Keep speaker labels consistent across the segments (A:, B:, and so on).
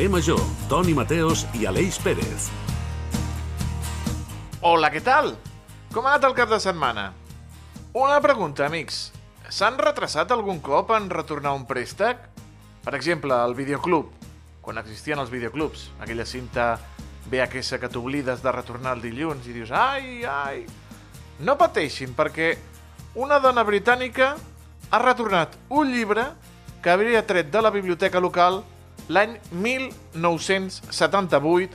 A: Carrer Major, Toni Mateos i Aleix Pérez.
B: Hola, què tal? Com ha anat el cap de setmana? Una pregunta, amics. S'han retrasat algun cop en retornar un préstec? Per exemple, el videoclub, quan existien els videoclubs, aquella cinta VHS que t'oblides de retornar el dilluns i dius ai, ai... No pateixin, perquè una dona britànica ha retornat un llibre que havia tret de la biblioteca local l'any 1978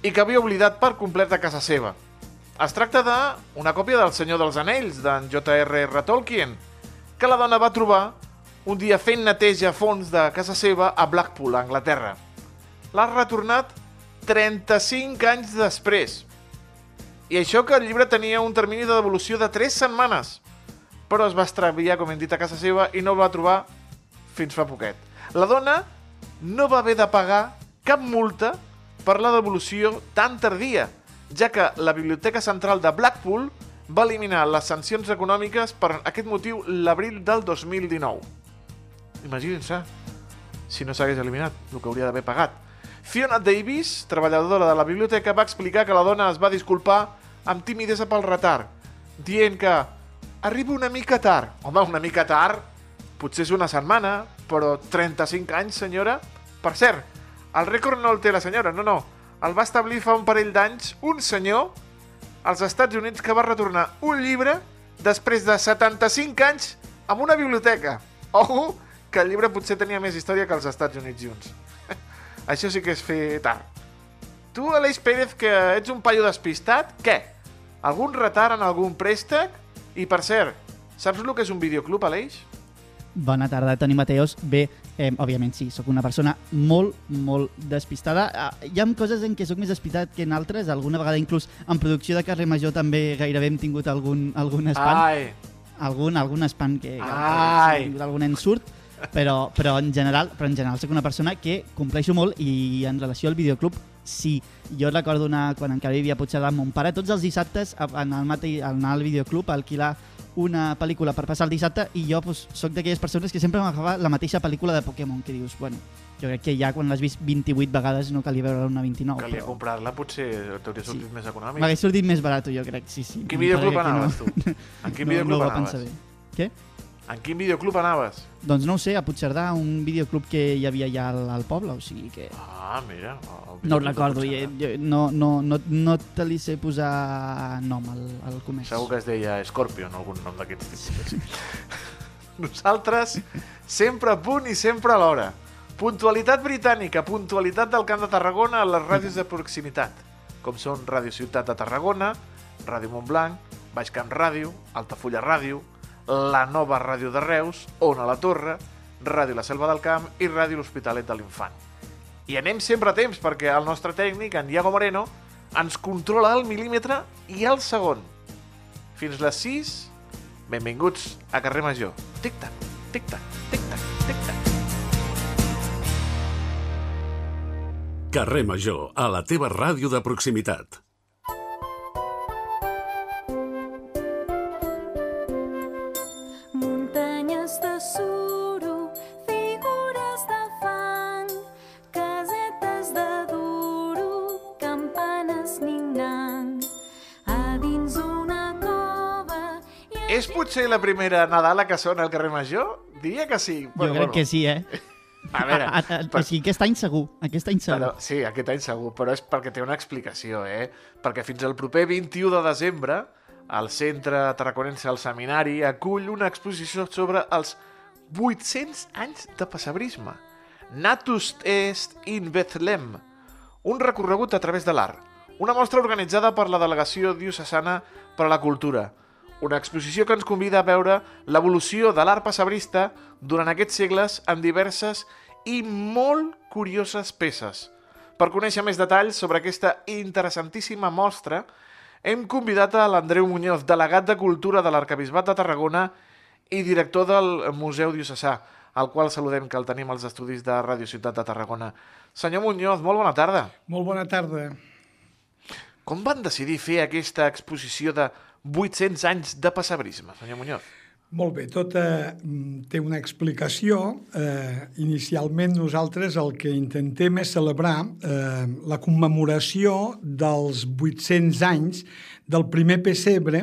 B: i que havia oblidat per complet a casa seva. Es tracta d'una còpia del Senyor dels Anells, d'en J.R.R. Tolkien, que la dona va trobar un dia fent neteja a fons de casa seva a Blackpool, a Anglaterra. L'ha retornat 35 anys després. I això que el llibre tenia un termini de devolució de 3 setmanes, però es va extraviar, com hem dit, a casa seva i no el va trobar fins fa poquet. La dona no va haver de pagar cap multa per la devolució tan tardia, ja que la Biblioteca Central de Blackpool va eliminar les sancions econòmiques per aquest motiu l'abril del 2019. Imaginin-se si no s'hagués eliminat el que hauria d'haver pagat. Fiona Davis, treballadora de la biblioteca, va explicar que la dona es va disculpar amb timidesa pel retard, dient que arriba una mica tard. Home, una mica tard, potser és una setmana, però 35 anys, senyora? Per cert, el rècord no el té la senyora, no, no. El va establir fa un parell d'anys un senyor als Estats Units que va retornar un llibre després de 75 anys amb una biblioteca. Ojo, que el llibre potser tenia més història que els Estats Units junts. Això sí que és fer tard. Tu, Aleix Pérez, que ets un paio despistat, què? Algun retard en algun préstec? I, per cert, saps el que és un videoclub, Aleix?
C: Bona tarda, Toni Mateos. Bé, eh, òbviament sí, sóc una persona molt, molt despistada. Ah, hi ha coses en què sóc més despistat que en altres. Alguna vegada, inclús en producció de carrer major, també gairebé hem tingut algun, algun espant.
B: Ai,
C: Algun, algun espant que, que,
B: Ai.
C: que, que algun ensurt. Però, però, en general, però en general sóc una persona que compleixo molt i en relació al videoclub sí. Jo recordo una, quan encara vivia a Puigcerdà amb mon pare, tots els dissabtes anar al, matí, anar al videoclub a alquilar una pel·lícula per passar el dissabte i jo pues, sóc d'aquelles persones que sempre m'agafava la mateixa pel·lícula de Pokémon, que dius, bueno, jo crec que ja quan l'has vist 28 vegades no calia veure una 29.
B: calia
C: però
B: comprar-la, potser t'hauria sortit
C: Sí.
B: més econòmic.
C: M'hagués sortit més barat, jo crec, sí, sí.
B: En quin videoclub
C: que
B: anaves, tu? En quin
C: no,
B: videoclub
C: no
B: anaves?
C: bé. Què?
B: En quin videoclub anaves?
C: Doncs no ho sé, a Puigcerdà, un videoclub que hi havia ja al, al poble, o sigui que...
B: Ah, mira.
C: No ho recordo, i, jo, no, no, no, no te li sé posar nom al, al comerç.
B: Segur que es deia Scorpion, algun nom d'aquests tipus. Nosaltres, sempre a punt i sempre a l'hora. Puntualitat britànica, puntualitat del Camp de Tarragona a les ràdios de proximitat, com són Ràdio Ciutat de Tarragona, Ràdio Montblanc, Baix Camp Ràdio, Altafulla Ràdio, la nova Ràdio de Reus, Ona la Torre, Ràdio La Selva del Camp i Ràdio L'Hospitalet de l'Infant. I anem sempre a temps perquè el nostre tècnic, en Diego Moreno, ens controla el mil·límetre i el segon. Fins les 6, benvinguts a Carrer Major. Tic-tac, tic-tac, tic-tac, tic-tac.
A: Carrer Major, a la teva ràdio de proximitat.
B: Potser la primera Nadala que sona al carrer Major? Diria que sí.
C: Jo crec que sí, eh?
B: A veure,
C: A, a, a,
B: per-
C: o sigui, aquest any segur, aquest any segur.
B: Però, sí, aquest any segur, però és perquè té una explicació, eh? Perquè fins al proper 21 de desembre, el Centre Tarraconense al Seminari acull una exposició sobre els 800 anys de passabrisme. Natus est in Bethlehem, un recorregut a través de l'art. Una mostra organitzada per la Delegació Diocesana per a la Cultura. Una exposició que ens convida a veure l'evolució de l'art passabrista durant aquests segles en diverses i molt curioses peces. Per conèixer més detalls sobre aquesta interessantíssima mostra, hem convidat a l'Andreu Muñoz, delegat de Cultura de l'Arcabisbat de Tarragona i director del Museu Diocesà, al qual saludem que el tenim als estudis de Radio Ciutat de Tarragona. Senyor Muñoz, molt bona tarda.
D: Molt bona tarda.
B: Com van decidir fer aquesta exposició de 800 anys de passabrisme, senyor Muñoz?
D: Molt bé, tot eh, té una explicació. Eh, inicialment nosaltres el que intentem és celebrar eh, la commemoració dels 800 anys del primer pessebre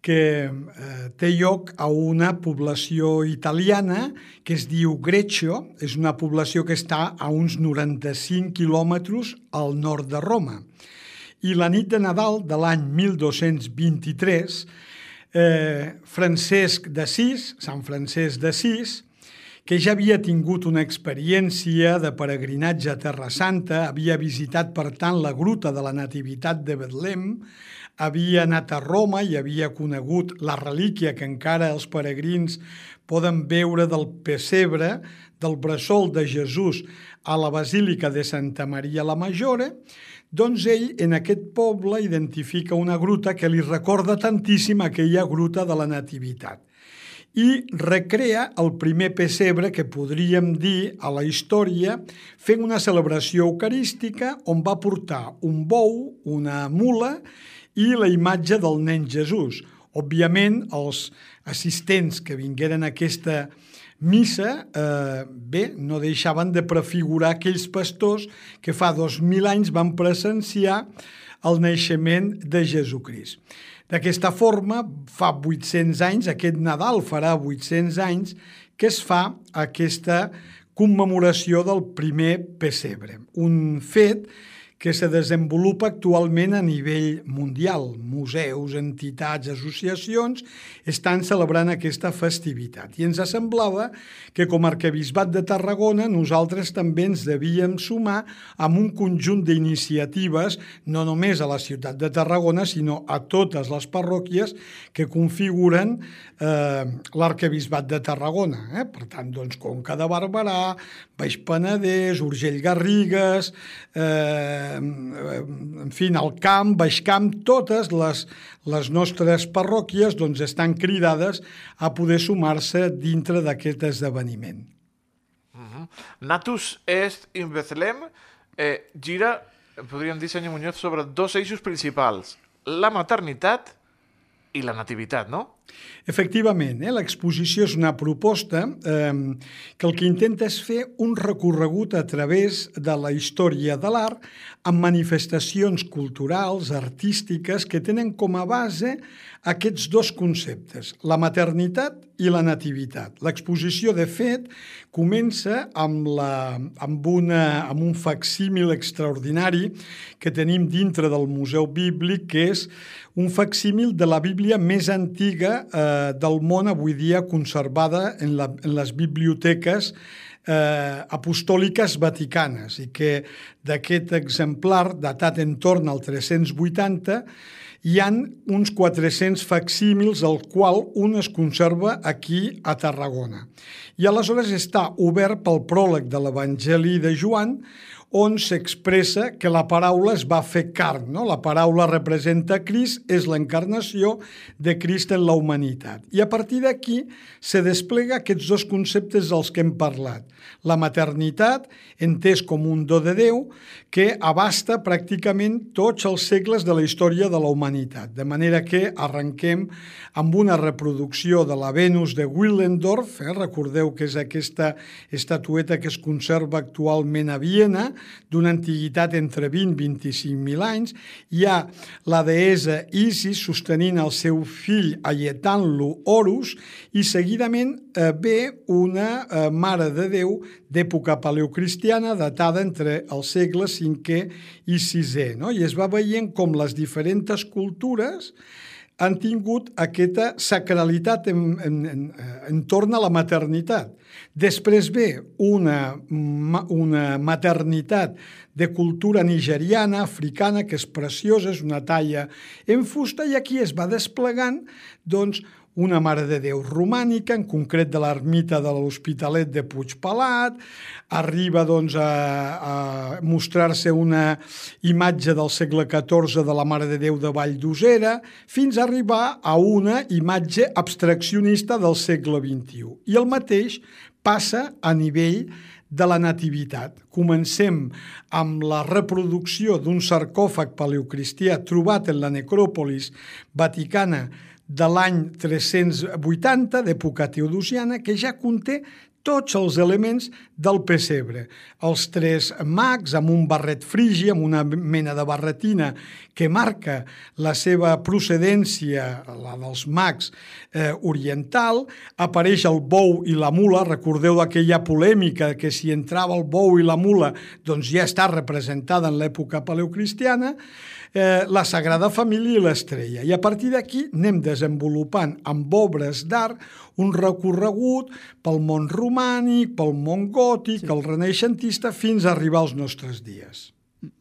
D: que eh, té lloc a una població italiana que es diu Greccio, és una població que està a uns 95 quilòmetres al nord de Roma. I la nit de Nadal de l'any 1223 eh, Francesc d'Assís, Sant Francesc d'Assís, que ja havia tingut una experiència de peregrinatge a Terra Santa, havia visitat, per tant, la gruta de la Nativitat de Betlem, havia anat a Roma i havia conegut la relíquia que encara els peregrins poden veure del pessebre, del bressol de Jesús a la Basílica de Santa Maria la Majore, doncs ell en aquest poble identifica una gruta que li recorda tantíssim aquella gruta de la Nativitat i recrea el primer pessebre que podríem dir a la història fent una celebració eucarística on va portar un bou, una mula i la imatge del nen Jesús. Òbviament, els assistents que vingueren a aquesta missa, eh, bé, no deixaven de prefigurar aquells pastors que fa 2.000 anys van presenciar el naixement de Jesucrist. D'aquesta forma, fa 800 anys, aquest Nadal farà 800 anys, que es fa aquesta commemoració del primer pessebre. Un fet que que se desenvolupa actualment a nivell mundial. Museus, entitats, associacions estan celebrant aquesta festivitat. I ens semblava que com a arquebisbat de Tarragona nosaltres també ens devíem sumar amb un conjunt d'iniciatives, no només a la ciutat de Tarragona, sinó a totes les parròquies que configuren eh, l'arquebisbat de Tarragona. Eh? Per tant, doncs, Conca de Barberà, Baix Penedès, Urgell Garrigues, eh, en fi, al camp, baix camp, totes les, les nostres parròquies doncs, estan cridades a poder sumar-se dintre d'aquest esdeveniment.
B: Uh -huh. Natus est in Bethlehem eh, gira, podríem dir, senyor Muñoz, sobre dos eixos principals. La maternitat i la nativitat, no?
D: Efectivament, eh, l'exposició és una proposta eh, que el que intenta és fer un recorregut a través de la història de l'art amb manifestacions culturals, artístiques, que tenen com a base aquests dos conceptes, la maternitat i la nativitat. L'exposició, de fet, comença amb, la, amb, una, amb un facsímil extraordinari que tenim dintre del Museu Bíblic, que és un facsímil de la Bíblia més antiga eh, del món avui dia conservada en, la, en les biblioteques eh, apostòliques vaticanes i que d'aquest exemplar, datat en torn al 380, hi han uns 400 facsímils, el qual un es conserva aquí a Tarragona. I aleshores està obert pel pròleg de l'Evangeli de Joan, on s'expressa que la paraula es va fer carn. No? La paraula representa Crist, és l'encarnació de Crist en la humanitat. I a partir d'aquí se desplega aquests dos conceptes dels que hem parlat. La maternitat, entès com un do de Déu, que abasta pràcticament tots els segles de la història de la humanitat. De manera que arrenquem amb una reproducció de la Venus de Willendorf, eh? recordeu que és aquesta estatueta que es conserva actualment a Viena, d'una antiguitat entre 20 i 25.000 anys, hi ha la deessa Isis sostenint el seu fill alletant-lo Horus i seguidament eh, ve una eh, mare de Déu d'època paleocristiana datada entre els segles V i VI. No? I es va veient com les diferents cultures han tingut aquesta sacralitat en, en, en, entorn a la maternitat. Després ve una, una maternitat de cultura nigeriana, africana, que és preciosa, és una talla en fusta, i aquí es va desplegant doncs, una Mare de Déu romànica, en concret de l'ermita de l'Hospitalet de Puigpelat, arriba doncs, a, a mostrar-se una imatge del segle XIV de la Mare de Déu de Vall d'Usera, fins a arribar a una imatge abstraccionista del segle XXI. I el mateix passa a nivell de la nativitat. Comencem amb la reproducció d'un sarcòfag paleocristià trobat en la necròpolis vaticana de l'any 380, d'època teodosiana, que ja conté tots els elements del pessebre. Els tres mags amb un barret frigi, amb una mena de barretina que marca la seva procedència, la dels mags eh, oriental, apareix el bou i la mula, recordeu aquella polèmica que si entrava el bou i la mula doncs ja està representada en l'època paleocristiana, eh, la Sagrada Família i l'Estrella. I a partir d'aquí anem desenvolupant amb obres d'art un recorregut pel món romànic, pel món gòtic, sí. el renaixentista, fins a arribar als nostres dies.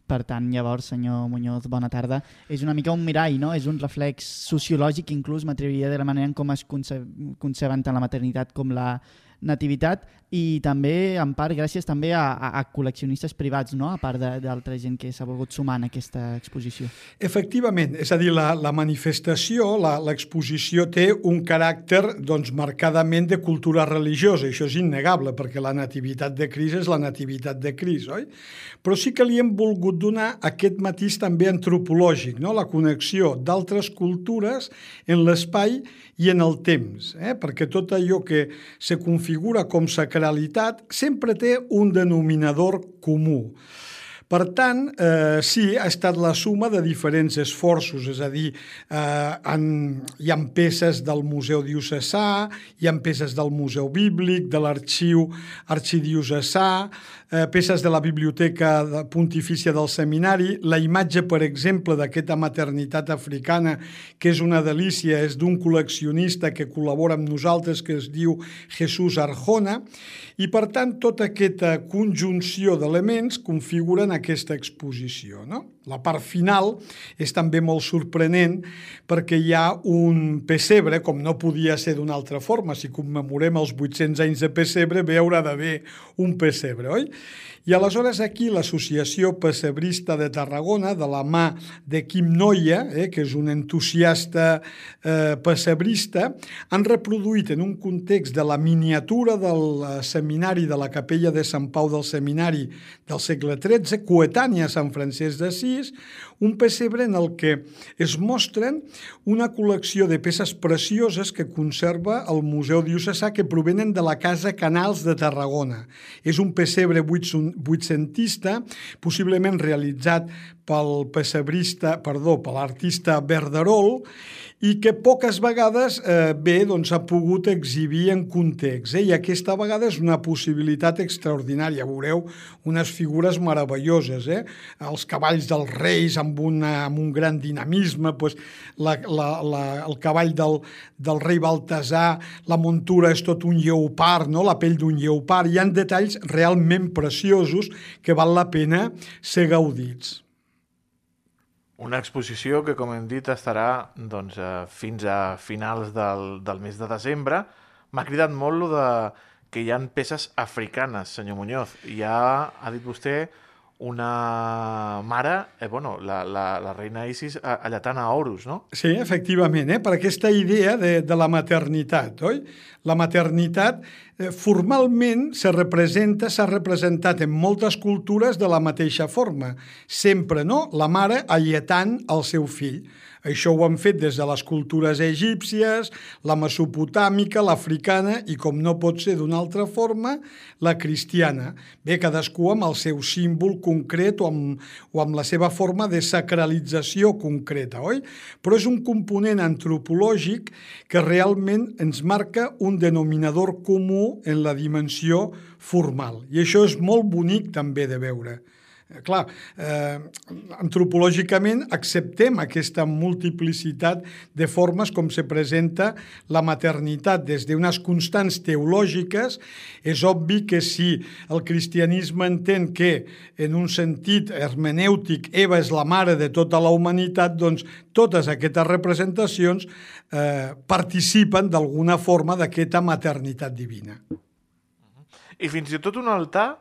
C: Per tant, llavors, senyor Muñoz, bona tarda. És una mica un mirall, no? És un reflex sociològic, inclús m'atreviria de la manera en com es conce conceben tant la maternitat com la nativitat i també, en part, gràcies també a, a, a col·leccionistes privats, no? a part d'altra gent que s'ha volgut sumar en aquesta exposició.
D: Efectivament, és a dir, la, la manifestació, l'exposició té un caràcter doncs, marcadament de cultura religiosa, això és innegable, perquè la nativitat de Cris és la nativitat de Cris, oi? Però sí que li hem volgut donar aquest matís també antropològic, no? la connexió d'altres cultures en l'espai i en el temps, eh? perquè tot allò que se configura com sacralitat sempre té un denominador comú. Per tant, eh, sí, ha estat la suma de diferents esforços, és a dir, eh, en, hi ha peces del Museu Diocesà, hi ha peces del Museu Bíblic, de l'Arxiu Arxidiocesà, eh, peces de la Biblioteca Pontifícia del Seminari. La imatge, per exemple, d'aquesta maternitat africana, que és una delícia, és d'un col·leccionista que col·labora amb nosaltres, que es diu Jesús Arjona, i per tant tota aquesta conjunció d'elements configuren aquesta exposició. No? La part final és també molt sorprenent perquè hi ha un pessebre, com no podia ser d'una altra forma, si commemorem els 800 anys de pessebre, bé haurà d'haver un pessebre, oi? I aleshores aquí l'Associació Pessebrista de Tarragona, de la mà de Quim Noia, eh, que és un entusiasta eh, pessebrista, han reproduït en un context de la miniatura del eh, seminari de la capella de Sant Pau del Seminari del segle XIII, coetània a Sant Francesc d'Assís, un pessebre en el que es mostren una col·lecció de peces precioses que conserva el Museu Diocesà que provenen de la Casa Canals de Tarragona. És un pessebre vuitcentista, possiblement realitzat pel pessebrista, perdó, per l'artista Verderol, i que poques vegades eh, bé doncs, ha pogut exhibir en context. Eh? I aquesta vegada és una possibilitat extraordinària. Veureu unes figures meravelloses. Eh? Els cavalls dels reis amb, una, amb un gran dinamisme, pues, la, la, la, el cavall del, del rei Baltasar, la muntura és tot un lleopard, no? la pell d'un lleopard. Hi han detalls realment preciosos que val la pena ser gaudits.
B: Una exposició que, com hem dit, estarà doncs, eh, fins a finals del, del mes de desembre. M'ha cridat molt lo de que hi han peces africanes, senyor Muñoz. Ha, ha dit vostè, una mare, eh, bueno, la, la, la reina Isis allatant a Horus, no?
D: Sí, efectivament, eh? per aquesta idea de, de la maternitat, oi? La maternitat eh, formalment se representa, s'ha representat en moltes cultures de la mateixa forma. Sempre, no?, la mare alletant el seu fill. Això ho han fet des de les cultures egípcies, la mesopotàmica, l'africana i, com no pot ser d'una altra forma, la cristiana. Bé, cadascú amb el seu símbol concret o amb, o amb la seva forma de sacralització concreta, oi? Però és un component antropològic que realment ens marca un denominador comú en la dimensió formal. I això és molt bonic també de veure. Clar, eh, antropològicament acceptem aquesta multiplicitat de formes com se presenta la maternitat des d'unes constants teològiques. És obvi que si el cristianisme entén que, en un sentit hermenèutic, Eva és la mare de tota la humanitat, doncs totes aquestes representacions eh, participen d'alguna forma d'aquesta maternitat divina.
B: I fins i tot un altar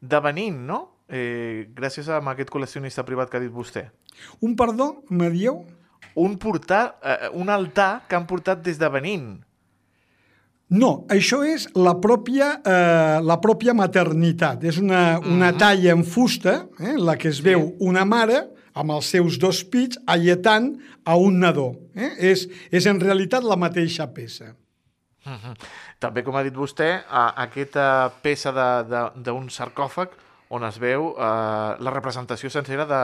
B: de Benín, no? Eh, gràcies a aquest col·leccionista privat que ha dit vostè.
D: Un perdó, me dieu?
B: Un, portar, eh, un altar que han portat des de Benín.
D: No, això és la pròpia, eh, la pròpia maternitat. És una, una mm -hmm. talla en fusta, eh, en la que es veu una mare amb els seus dos pits, alletant a un nadó. Eh? És, és en realitat la mateixa peça.
B: També, com ha dit vostè, a, aquesta peça d'un sarcòfag on es veu eh, la representació sencera de,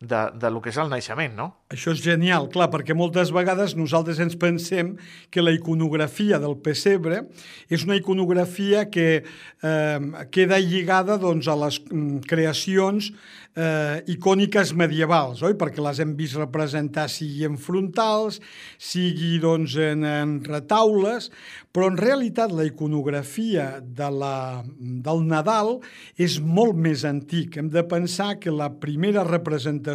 B: de, de lo que és el naixement, no?
D: Això és genial, clar, perquè moltes vegades nosaltres ens pensem que la iconografia del pessebre és una iconografia que eh, queda lligada doncs, a les mm, creacions eh, icòniques medievals, oi? perquè les hem vist representar sigui en frontals, sigui doncs, en, en retaules, però en realitat la iconografia de la, del Nadal és molt més antic. Hem de pensar que la primera representació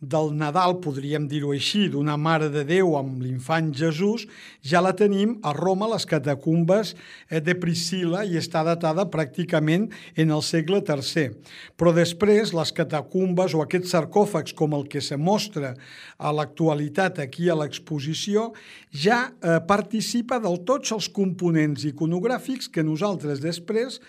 D: del Nadal, podríem dir-ho així, d'una Mare de Déu amb l'infant Jesús, ja la tenim a Roma, a les catacumbes eh, de Priscila, i està datada pràcticament en el segle III. Però després, les catacumbes o aquests sarcòfags, com el que se mostra a l'actualitat aquí a l'exposició, ja eh, participa de tots els components iconogràfics que nosaltres després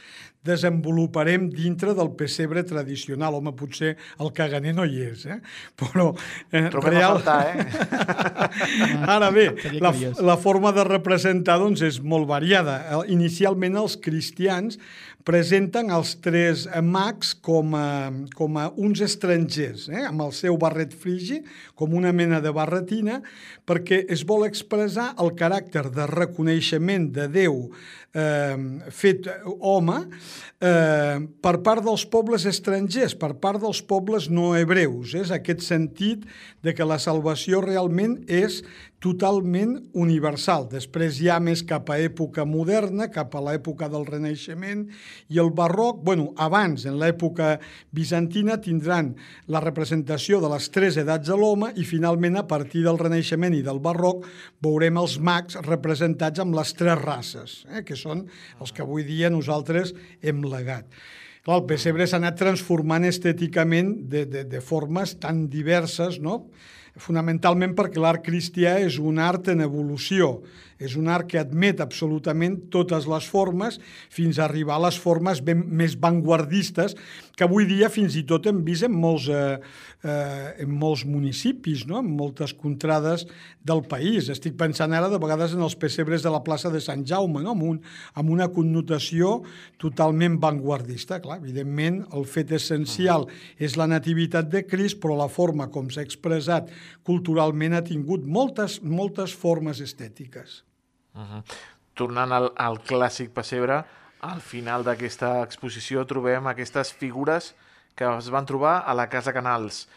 D: desenvoluparem dintre del pessebre tradicional. Home, potser el caganer no hi és, eh? però... Eh,
B: Trobem a faltar, eh?
D: Ara bé, la, la forma de representar doncs, és molt variada. Eh, Inicialment els cristians presenten els tres eh, mags com a, com a uns estrangers, eh? amb el seu barret frigi, com una mena de barretina, perquè es vol expressar el caràcter de reconeixement de Déu eh, fet home eh, per part dels pobles estrangers, per part dels pobles no hebreus. És aquest sentit de que la salvació realment és totalment universal. Després ja més cap a època moderna, cap a l'època del Renaixement i el barroc, bueno, abans, en l'època bizantina, tindran la representació de les tres edats de l'home i finalment a partir del Renaixement i del barroc veurem els mags representats amb les tres races, eh, que són els que avui dia nosaltres hem legat. Clar, el pessebre s'ha anat transformant estèticament de, de, de formes tan diverses, no?, fonamentalment perquè l'art cristià és un art en evolució, és un art que admet absolutament totes les formes fins a arribar a les formes ben, més vanguardistes que avui dia fins i tot hem vist en molts, eh, eh, en molts municipis, no? en moltes contrades del país. Estic pensant ara de vegades en els pessebres de la plaça de Sant Jaume, no? amb, un, amb una connotació totalment vanguardista. Clar, evidentment, el fet essencial és la nativitat de Crist, però la forma com s'ha expressat culturalment ha tingut moltes, moltes formes estètiques.
B: Uh -huh. Tornant al, al clàssic pessebre, al final d'aquesta exposició trobem aquestes figures que es van trobar a la Casa Canals.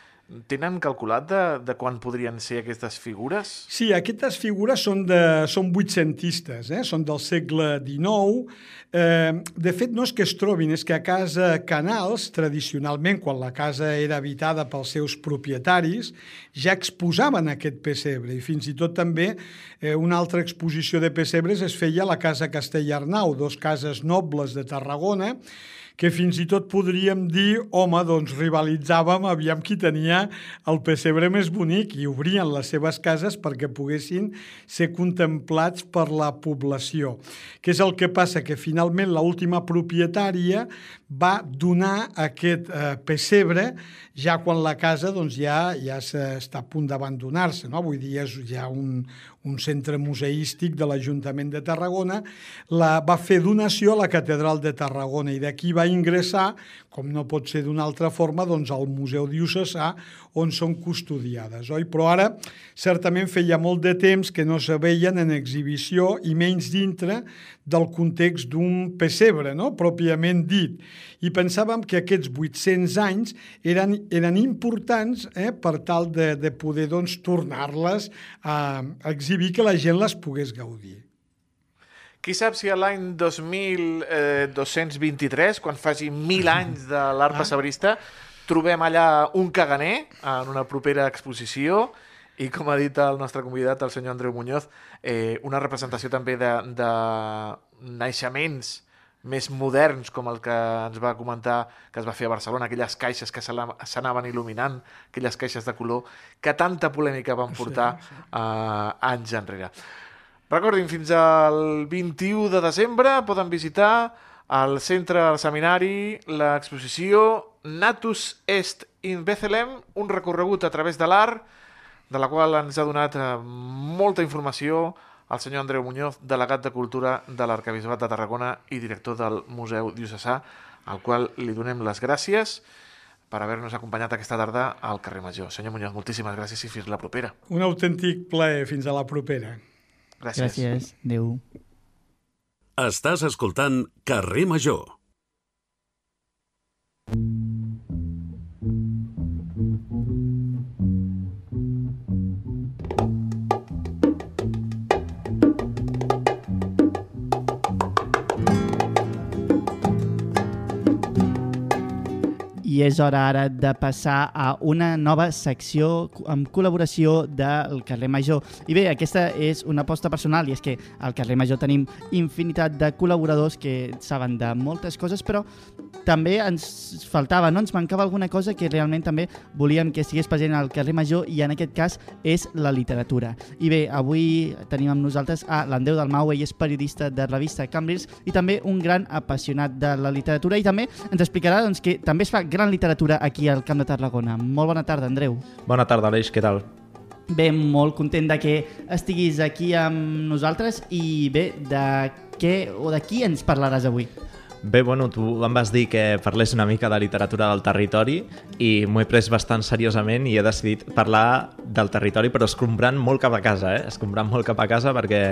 B: Tenen calculat de, de quan podrien ser aquestes figures?
D: Sí, aquestes figures són, de, són vuitcentistes, eh? són del segle XIX. Eh, de fet, no és que es trobin, és que a casa Canals, tradicionalment, quan la casa era habitada pels seus propietaris, ja exposaven aquest pessebre i fins i tot també eh, una altra exposició de pessebres es feia a la Casa Castellarnau, dos cases nobles de Tarragona, que fins i tot podríem dir, home, doncs rivalitzàvem, aviam qui tenia el pessebre més bonic i obrien les seves cases perquè poguessin ser contemplats per la població. Què és el que passa? Que finalment l'última propietària va donar aquest eh, pessebre ja quan la casa doncs, ja, ja està a punt d'abandonar-se. No? Avui dia és ja un, un centre museístic de l'Ajuntament de Tarragona, la va fer donació a la Catedral de Tarragona i d'aquí va ingressar, com no pot ser d'una altra forma, doncs al Museu Diocesà, on són custodiades. Oi? Però ara, certament, feia molt de temps que no se veien en exhibició i menys dintre del context d'un pessebre, no? pròpiament dit. I pensàvem que aquests 800 anys eren, eren importants eh, per tal de, de poder doncs, tornar-les a, a exhibir que la gent les pogués gaudir.
B: Qui sap si a l'any 2223, quan faci mil anys de l'art pessebrista, trobem allà un caganer en una propera exposició i, com ha dit el nostre convidat, el senyor Andreu Muñoz, eh, una representació també de, de naixements més moderns, com el que ens va comentar que es va fer a Barcelona, aquelles caixes que s'anaven il·luminant, aquelles caixes de color, que tanta polèmica van portar sí, sí. Uh, anys enrere. Recordin, fins al 21 de desembre poden visitar al centre del seminari l'exposició Natus Est in Bethlehem, un recorregut a través de l'art, de la qual ens ha donat eh, molta informació el senyor Andreu Muñoz, delegat de Cultura de l'Arcabisbat de Tarragona i director del Museu Diocesà, al qual li donem les gràcies per haver-nos acompanyat aquesta tarda al carrer Major. Senyor Muñoz, moltíssimes gràcies i fins la propera.
D: Un autèntic plaer. Fins a la propera.
B: Gràcies.
C: Gràcies. Adéu.
A: Estàs escoltant Carrer Major.
C: És hora ara de passar a una nova secció amb col·laboració del Carrer Major. I bé, aquesta és una aposta personal i és que al Carrer Major tenim infinitat de col·laboradors que saben de moltes coses, però també ens faltava, no? ens mancava alguna cosa que realment també volíem que estigués present al Carrer Major i en aquest cas és la literatura. I bé, avui tenim amb nosaltres a l'Andeu Dalmau, ell és periodista de revista Cambrils i també un gran apassionat de la literatura i també ens explicarà doncs, que també es fa gran literatura aquí al Camp de Tarragona. Molt bona tarda, Andreu.
E: Bona tarda, Aleix, què tal?
C: Bé, molt content de que estiguis aquí amb nosaltres i bé, de què o de qui ens parlaràs avui?
E: Bé, bueno, tu em vas dir que parlés una mica de literatura del territori i m'ho he pres bastant seriosament i he decidit parlar del territori però escombrant molt cap a casa, eh? escombrant molt cap a casa perquè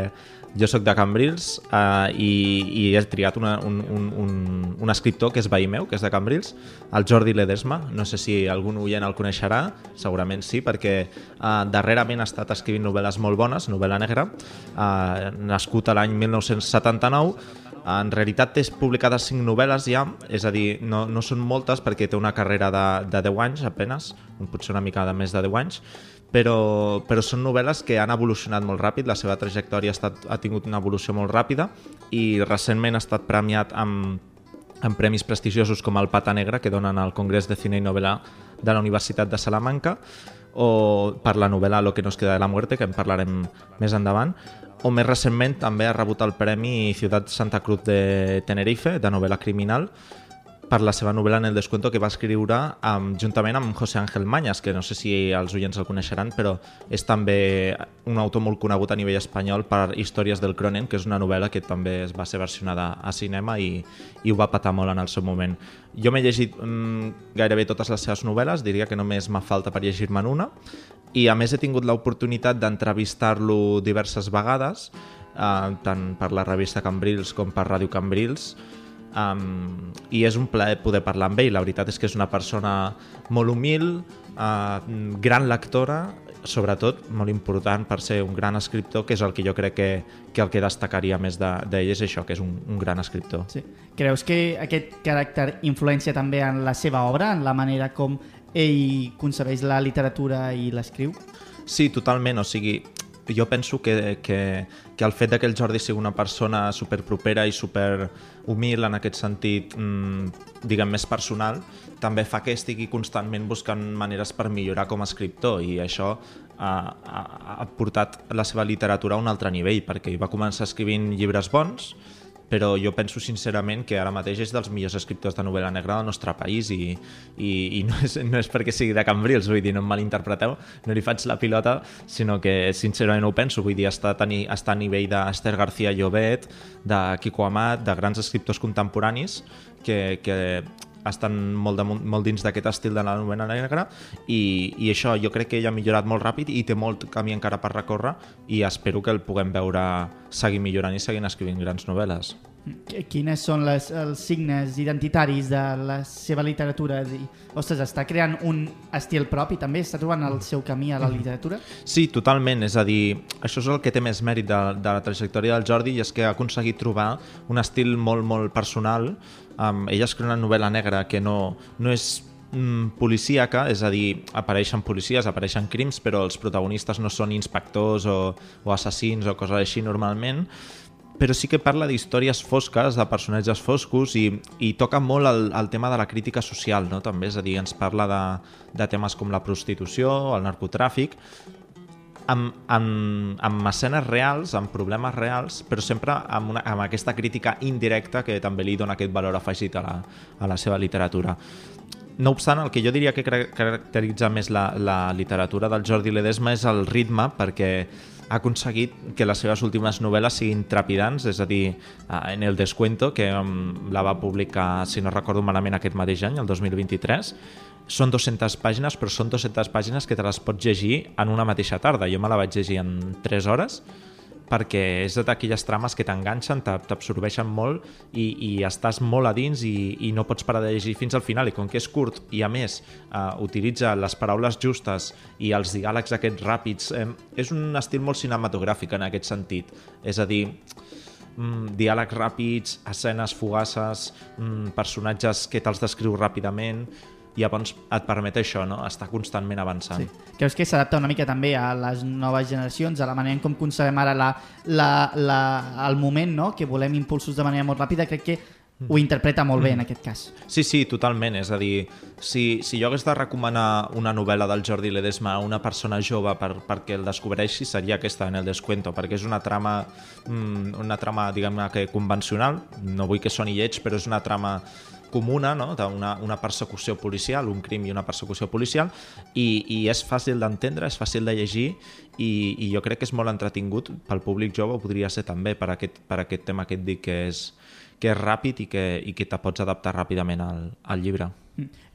E: jo sóc de Cambrils eh, i, i he triat una, un, un, un, un escriptor que és veí meu, que és de Cambrils, el Jordi Ledesma. No sé si algun oient el coneixerà, segurament sí, perquè eh, darrerament ha estat escrivint novel·les molt bones, novel·la negra, eh, nascut l'any 1979, en realitat té publicades 5 novel·les ja, és a dir, no, no són moltes perquè té una carrera de, de 10 anys apenes, potser una mica de més de 10 anys, però, però són novel·les que han evolucionat molt ràpid, la seva trajectòria ha, estat, ha tingut una evolució molt ràpida i recentment ha estat premiat amb, amb premis prestigiosos com el Pata Negra que donen al Congrés de Cine i Novel·la de la Universitat de Salamanca o per la novel·la Lo que nos queda de la muerte, que en parlarem més endavant, o més recentment també ha rebut el Premi Ciutat Santa Cruz de Tenerife, de novel·la criminal, per la seva novel·la En el descuento que va escriure amb, juntament amb José Ángel Mañas, que no sé si els oients el coneixeran, però és també un autor molt conegut a nivell espanyol per Històries del Cronen, que és una novel·la que també es va ser versionada a cinema i, i ho va patar molt en el seu moment. Jo m'he llegit mm, gairebé totes les seves novel·les, diria que només m'ha falta per llegir-me'n una, i a més he tingut l'oportunitat d'entrevistar-lo diverses vegades, eh, tant per la revista Cambrils com per Ràdio Cambrils, um, i és un plaer poder parlar amb ell. La veritat és que és una persona molt humil, uh, gran lectora, sobretot molt important per ser un gran escriptor, que és el que jo crec que, que el que destacaria més d'ell de, és això, que és un, un gran escriptor.
C: Sí. Creus que aquest caràcter influència també en la seva obra, en la manera com ell concebeix la literatura i l'escriu?
E: Sí, totalment, o sigui, jo penso que, que, que el fet que el Jordi sigui una persona superpropera i super humil en aquest sentit, mmm, diguem, més personal, també fa que estigui constantment buscant maneres per millorar com a escriptor i això ha, ha, ha portat la seva literatura a un altre nivell perquè va començar escrivint llibres bons però jo penso sincerament que ara mateix és dels millors escriptors de novel·la negra del nostre país i, i, i no, és, no és perquè sigui de Cambrils, vull dir, no em malinterpreteu, no li faig la pilota, sinó que sincerament ho penso, vull dir, està ni, està a nivell d'Esther García Llobet, de Kiko Amat, de grans escriptors contemporanis que, que estan molt, de, molt dins d'aquest estil de la novel·la negra i, i això jo crec que ell ha millorat molt ràpid i té molt camí encara per recórrer i espero que el puguem veure seguir millorant i seguint escrivint grans novel·les.
C: Quines són les, els signes identitaris de la seva literatura? Ostres, està creant un estil propi també? Està trobant el seu camí a la literatura?
E: Sí, totalment. És a dir, això és el que té més mèrit de, de la trajectòria del Jordi i és que ha aconseguit trobar un estil molt, molt personal. Um, ell escriu una novel·la negra que no, no és mm, policíaca, és a dir, apareixen policies, apareixen crims, però els protagonistes no són inspectors o, o assassins o coses així normalment, però sí que parla d'històries fosques, de personatges foscos i, i toca molt el, el tema de la crítica social, no? també, és a dir, ens parla de, de temes com la prostitució, el narcotràfic, amb, amb, amb escenes reals, amb problemes reals, però sempre amb, una, amb aquesta crítica indirecta que també li dona aquest valor afegit a la, a la seva literatura. no obstant, el que jo diria que car- caracteritza més la, la literatura del Jordi Ledesma és el ritme, perquè ha aconseguit que les seves últimes novel·les siguin trepidants, és a dir, eh, en El Descuento, que um, la va publicar, si no recordo malament, aquest mateix any, el 2023, són 200 pàgines, però són 200 pàgines que te les pots llegir en una mateixa tarda. Jo me la vaig llegir en 3 hores, perquè és d'aquelles trames que t'enganxen, t'ab- t'absorbeixen molt i, i estàs molt a dins i, i no pots parar de llegir fins al final i com que és curt i a més eh, utilitza les paraules justes i els diàlegs aquests ràpids eh, és un estil molt cinematogràfic en aquest sentit és a dir mm, diàlegs ràpids, escenes fugaces, mm, personatges que te'ls descriu ràpidament i llavors et permet això, no? estar constantment avançant.
C: Sí. Creus que s'adapta una mica també a les noves generacions, a la manera en com concebem ara la, la, la, el moment, no? que volem impulsos de manera molt ràpida, crec que ho interpreta molt bé en aquest cas.
E: Sí, sí, totalment. És a dir, si, si jo hagués de recomanar una novel·la del Jordi Ledesma a una persona jove per, perquè el descobreixi, seria aquesta, en el Descuento, perquè és una trama, mm, una trama diguem-ne que convencional, no vull que soni lleig, però és una trama comuna, no? d'una una persecució policial, un crim i una persecució policial, i, i és fàcil d'entendre, és fàcil de llegir, i, i jo crec que és molt entretingut pel públic jove, podria ser també per aquest, per aquest tema que et dic que és, que és ràpid i que, i que te pots adaptar ràpidament al, al llibre.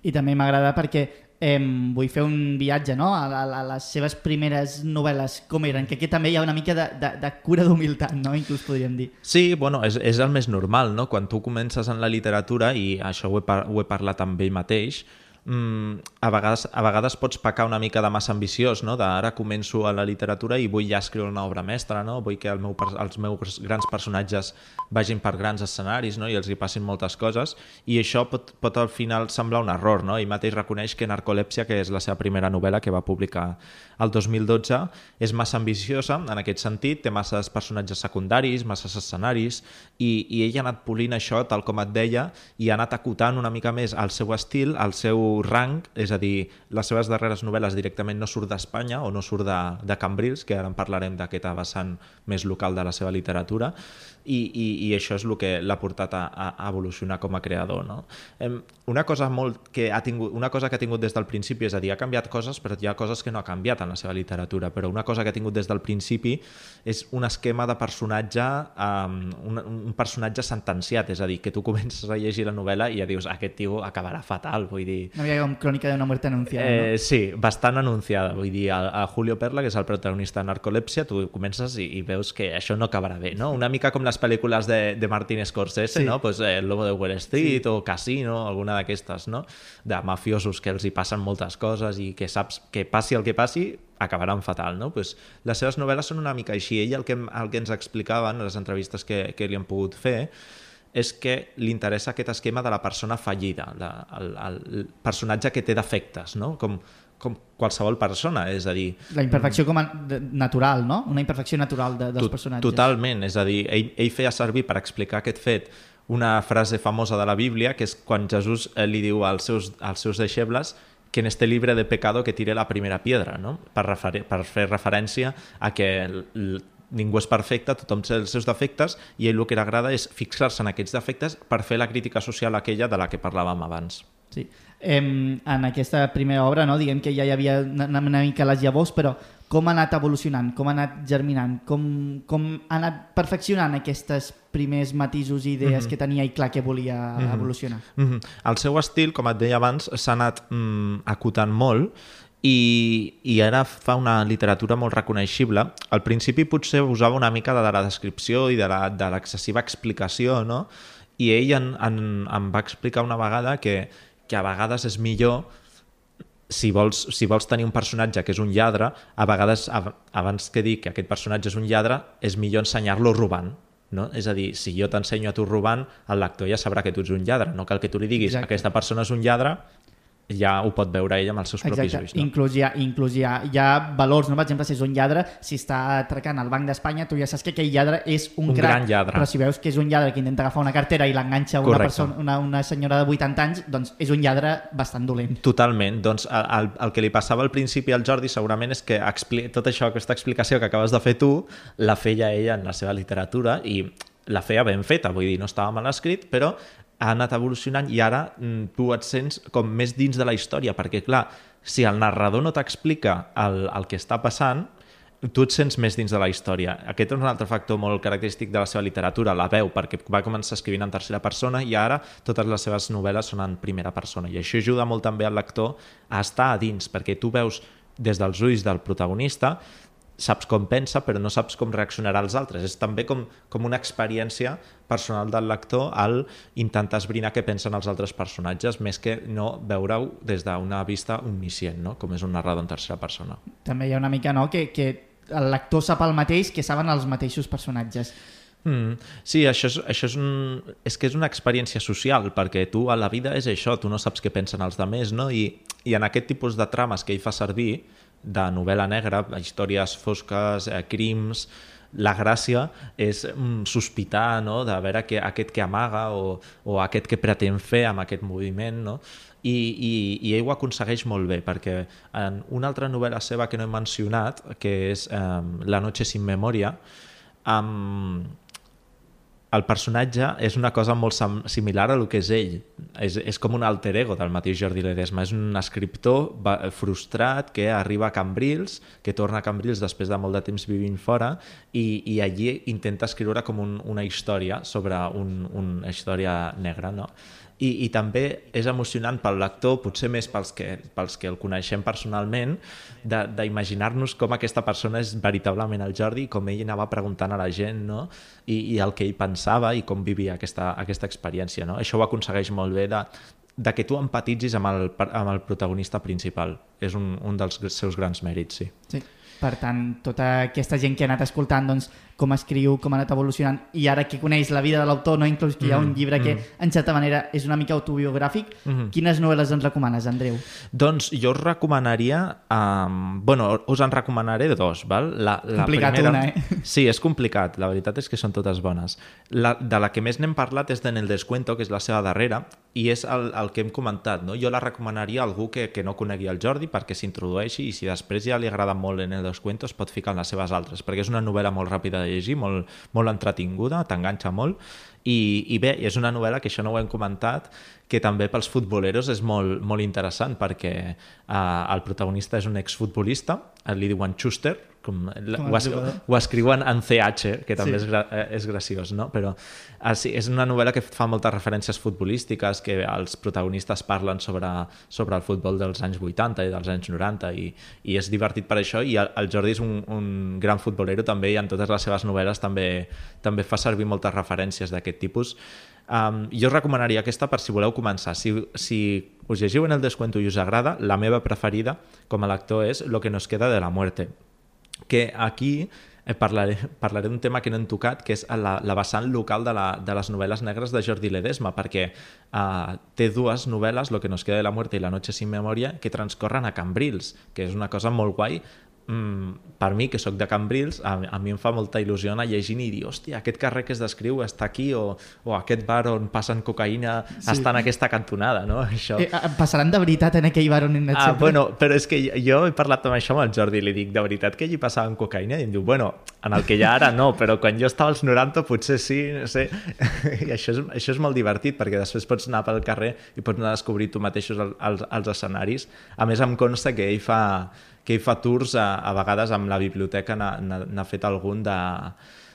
C: I també m'agrada perquè eh, vull fer un viatge no? a, a, a les seves primeres novel·les, com eren, que aquí també hi ha una mica de, de, de cura d'humilitat, no? inclús podríem dir.
E: Sí, bueno, és, és el més normal, no? Quan tu comences en la literatura, i això ho he, par ho he parlat amb ell mateix, mm, a, vegades, a vegades pots pecar una mica de massa ambiciós, no? d'ara començo a la literatura i vull ja escriure una obra mestra, no? vull que el meu, els meus grans personatges vagin per grans escenaris no? i els hi passin moltes coses, i això pot, pot al final semblar un error. No? Ell mateix reconeix que Narcolèpsia, que és la seva primera novel·la que va publicar el 2012, és massa ambiciosa en aquest sentit, té masses personatges secundaris, masses escenaris, i, i ell ha anat polint això, tal com et deia, i ha anat acotant una mica més el seu estil, el seu rang, és a dir, les seves darreres novel·les directament no surt d'Espanya o no surt de, de Cambrils, que ara en parlarem d'aquesta vessant més local de la seva literatura, i, i, i això és el que l'ha portat a, a evolucionar com a creador. No? Una, cosa molt que ha tingut, una cosa que ha tingut des del principi, és a dir, ha canviat coses, però hi ha coses que no ha canviat en la seva literatura, però una cosa que ha tingut des del principi és un esquema de personatge, um, un, un personatge sentenciat, és a dir, que tu comences a llegir la novel·la i ja dius, aquest tio acabarà fatal, vull dir,
C: Una mica com crònica d'una muerte anunciada.
E: Eh,
C: no?
E: sí, bastant anunciada. Vull dir, a, a Julio Perla, que és el protagonista de Narcolèpsia, tu comences i, i veus que això no acabarà bé, no? Una mica com les pel·lícules de, de Martin Scorsese,
C: Sí.
E: no? Pues, eh, El lobo de Wall Street sí. o Casino, alguna d'aquestes, no? De mafiosos que els hi passen moltes coses i que saps que passi el que passi, acabaran fatal, no? Pues, les seves novel·les són una mica així. Ell el que, el que ens explicava en les entrevistes que, que li han pogut fer és que li interessa aquest esquema de la persona fallida, de, el, el personatge que té defectes, no? com, com qualsevol persona, és a dir...
C: La imperfecció com a natural, no? Una imperfecció natural de, dels
E: to-
C: personatges.
E: Totalment, és a dir, ell, ell feia servir per explicar aquest fet una frase famosa de la Bíblia, que és quan Jesús eh, li diu als seus, als seus deixebles que en este libre de pecado que tire la primera piedra, no? per, refer per fer referència a que ningú és perfecte, tothom té els seus defectes i ell el que li agrada és fixar-se en aquests defectes per fer la crítica social aquella de la que parlàvem abans.
C: Sí. Em, en aquesta primera obra, no? diguem que ja hi havia una, una mica les llavors, però com ha anat evolucionant, com ha anat germinant, com, com ha anat perfeccionant aquests primers matisos i idees que tenia i clar que volia evolucionar.
E: Mm -hmm. El seu estil, com et deia abans, s'ha anat mm, acotant molt i, i ara fa una literatura molt reconeixible. Al principi potser usava una mica de la descripció i de la- de l'excessiva explicació, no? I ell en, en, em va explicar una vegada que, que a vegades és millor si vols, si vols tenir un personatge que és un lladre, a vegades, ab- abans que dir que aquest personatge és un lladre, és millor ensenyar-lo robant. No? És a dir, si jo t'ensenyo a tu robant, el lector ja sabrà que tu ets un lladre. No cal que tu li diguis
C: Exacte.
E: aquesta persona és un lladre, ja ho pot veure ell amb els seus propis
C: Exacte,
E: ulls. No?
C: inclús, hi ha, inclús hi, ha, hi ha valors, no? per exemple, si és un lladre, si està atracant el Banc d'Espanya, tu ja saps que aquell lladre és un,
E: Un
C: crac,
E: gran lladre.
C: però si veus que és un lladre que intenta agafar una cartera i l'enganxa una,
E: Correcte.
C: persona, una, una senyora de 80 anys, doncs és un lladre bastant dolent.
E: Totalment. Doncs el, el, el que li passava al principi al Jordi segurament és que expli tot això, aquesta explicació que acabes de fer tu, la feia ella en la seva literatura i la feia ben feta, vull dir, no estava mal escrit, però ha anat evolucionant i ara mm, tu et sents com més dins de la història, perquè clar, si el narrador no t'explica el, el que està passant, tu et sents més dins de la història. Aquest és un altre factor molt característic de la seva literatura, la veu, perquè va començar escrivint en tercera persona i ara totes les seves novel·les són en primera persona. I això ajuda molt també al lector a estar a dins, perquè tu veus des dels ulls del protagonista saps com pensa però no saps com reaccionarà als altres. És també com, com una experiència personal del lector al intentar esbrinar què pensen els altres personatges més que no veure-ho des d'una vista omniscient, no? com és un narrador en tercera persona.
C: També hi ha una mica, no?, que, que el lector sap el mateix que saben els mateixos personatges.
E: Mm, sí, això, és, això és, un, és que és una experiència social, perquè tu a la vida és això, tu no saps què pensen els demés, no? I, i en aquest tipus de trames que ell fa servir, de novel·la negra, històries fosques, eh, crims, la gràcia és mm, sospitar no? de veure que aquest que amaga o, o aquest que pretén fer amb aquest moviment, no? I, i, i ell ho aconsegueix molt bé, perquè en una altra novel·la seva que no he mencionat, que és eh, La noche sin memoria, amb, el personatge és una cosa molt similar a lo que és ell. És, és com un alter ego del mateix Jordi Ledesma. És un escriptor frustrat que arriba a Cambrils, que torna a Cambrils després de molt de temps vivint fora i, i allí intenta escriure com un, una història sobre un, una història negra, no? I, i també és emocionant pel lector, potser més pels que, pels que el coneixem personalment, d'imaginar-nos com aquesta persona és veritablement el Jordi, com ell anava preguntant a la gent, no? I, i el que ell pensava i com vivia aquesta, aquesta experiència. No? Això ho aconsegueix molt bé de, de que tu empatitzis amb el, amb el protagonista principal. És un, un dels seus grans mèrits, sí.
C: Sí. Per tant, tota aquesta gent que ha anat escoltant doncs, com escriu, com ha anat evolucionant, i ara que coneix la vida de l'autor, no inclús que hi ha un
E: Mm,
C: llibre que,
E: mm.
C: en certa manera, és una mica autobiogràfic,
E: Mhm.
C: quines novel·les ens recomanes, Andreu?
E: Doncs jo us recomanaria... Um, bueno, us en recomanaré dos, val? La, la
C: Complicat
E: primera,
C: una, eh?
E: Sí, és complicat. La veritat és que són totes bones. La, de la que més n'hem parlat és d'En el Descuento, que és la seva darrera, i és el, el que hem comentat. No? Jo la recomanaria a algú que, que no conegui el Jordi perquè s'introdueixi i si després ja li agrada molt En el Descuento es pot ficar en les seves altres, perquè és una novel·la molt ràpida de llegir, molt, molt entretinguda, t'enganxa molt, i, i bé, és una novel·la que això no ho hem comentat, que també pels futboleros és molt, molt interessant perquè eh, el protagonista és un exfutbolista, li diuen Schuster, com, ho, es, ho escriuen en CH, que també
C: Sí.
E: sí. és, gra, eh, és graciós, no? Però ah, sí, és una novel·la que fa moltes referències futbolístiques, que els protagonistes parlen sobre, sobre el futbol dels anys 80 i dels anys 90 i, i és divertit per això i el, el Jordi és un, un gran futbolero també i en totes les seves novel·les també, també fa servir moltes referències d'aquest tipus. Um, jo us recomanaria aquesta per si voleu començar. Si, si us llegiu en el descuento i us agrada, la meva preferida com a lector és Lo que nos queda de la muerte que aquí eh, parlaré, parlaré d'un tema que no hem tocat, que és la, la vessant local de, la, de les novel·les negres de Jordi Ledesma, perquè eh, té dues novel·les, Lo que nos queda de la muerte i La noche sin memoria, que transcorren a Cambrils, que és una cosa molt guai, mm, per mi, que sóc de Cambrils, a, a mi em fa molta il·lusió anar llegint i dir, hòstia, aquest carrer que es descriu està aquí, o, o aquest bar on passen cocaïna sí. està en aquesta cantonada, no? Això...
C: Eh, passaran de veritat en aquell bar on hem anat
E: Ah,
C: sempre?
E: bueno, però és que jo he parlat amb això amb el Jordi i li dic, de veritat que allí passaven cocaïna? I em diu, bueno, en el que ha ara no, però quan jo estava als 90 potser sí, no sé. I això és, això és molt divertit perquè després pots anar pel carrer i pots anar a descobrir tu mateixos el, els, els escenaris. A més, em consta que ell fa, que ell fa tours a, a vegades amb la biblioteca, n'ha- fet algun de,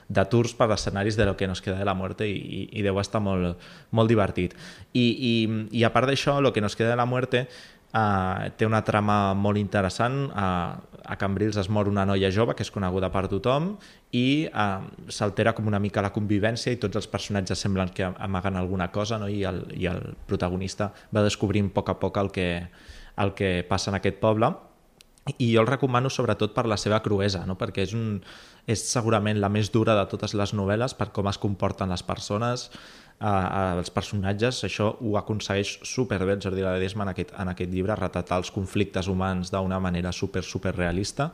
E: de tours per escenaris de lo que nos queda de la muerte i, i, i deu estar molt, molt divertit. I, i, I a part d'això, lo que nos queda de la muerte uh, té una trama molt interessant. Uh, a Cambrils es mor una noia jove que és coneguda per tothom i uh, s'altera com una mica la convivència i tots els personatges semblen que amaguen alguna cosa no? I, el, i el protagonista va descobrint a poc a poc el que, el que passa en aquest poble i jo el recomano sobretot per la seva cruesa, no? perquè és, un, és segurament la més dura de totes les novel·les per com es comporten les persones, eh, els personatges, això ho aconsegueix superbé el Jordi Ledesma en aquest, en aquest llibre, retratar els conflictes humans d'una manera super, super realista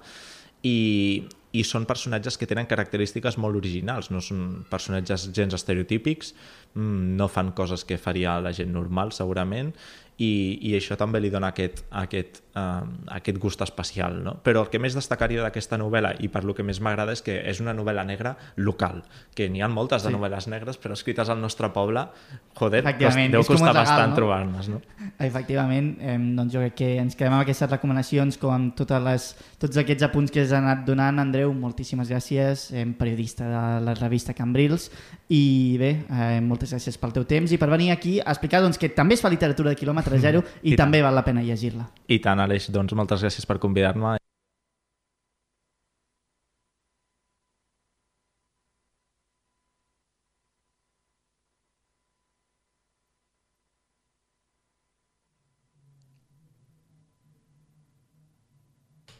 E: i, i són personatges que tenen característiques molt originals, no són personatges gens estereotípics, mm, no fan coses que faria la gent normal segurament i, i això també li dona aquest, aquest, aquest gust especial. No? Però el que més destacaria d'aquesta novel·la, i per lo que més m'agrada, és que és una novel·la negra local, que n'hi ha moltes de
C: Sí.
E: novel·les negres, però escrites al nostre poble, joder, deu costar
C: un regal,
E: bastant
C: no?
E: trobar-les. No?
C: Efectivament, eh, doncs jo crec que ens quedem amb aquestes recomanacions com amb totes les, tots aquests apunts que has anat donant, Andreu, moltíssimes gràcies, eh, periodista de la revista Cambrils, i bé, eh, moltes gràcies pel teu temps i per venir aquí a explicar doncs, que també es fa literatura de quilòmetre zero i,
E: I tant.
C: també val la pena llegir-la.
E: I tant, Aleix, doncs moltes gràcies per convidar-me.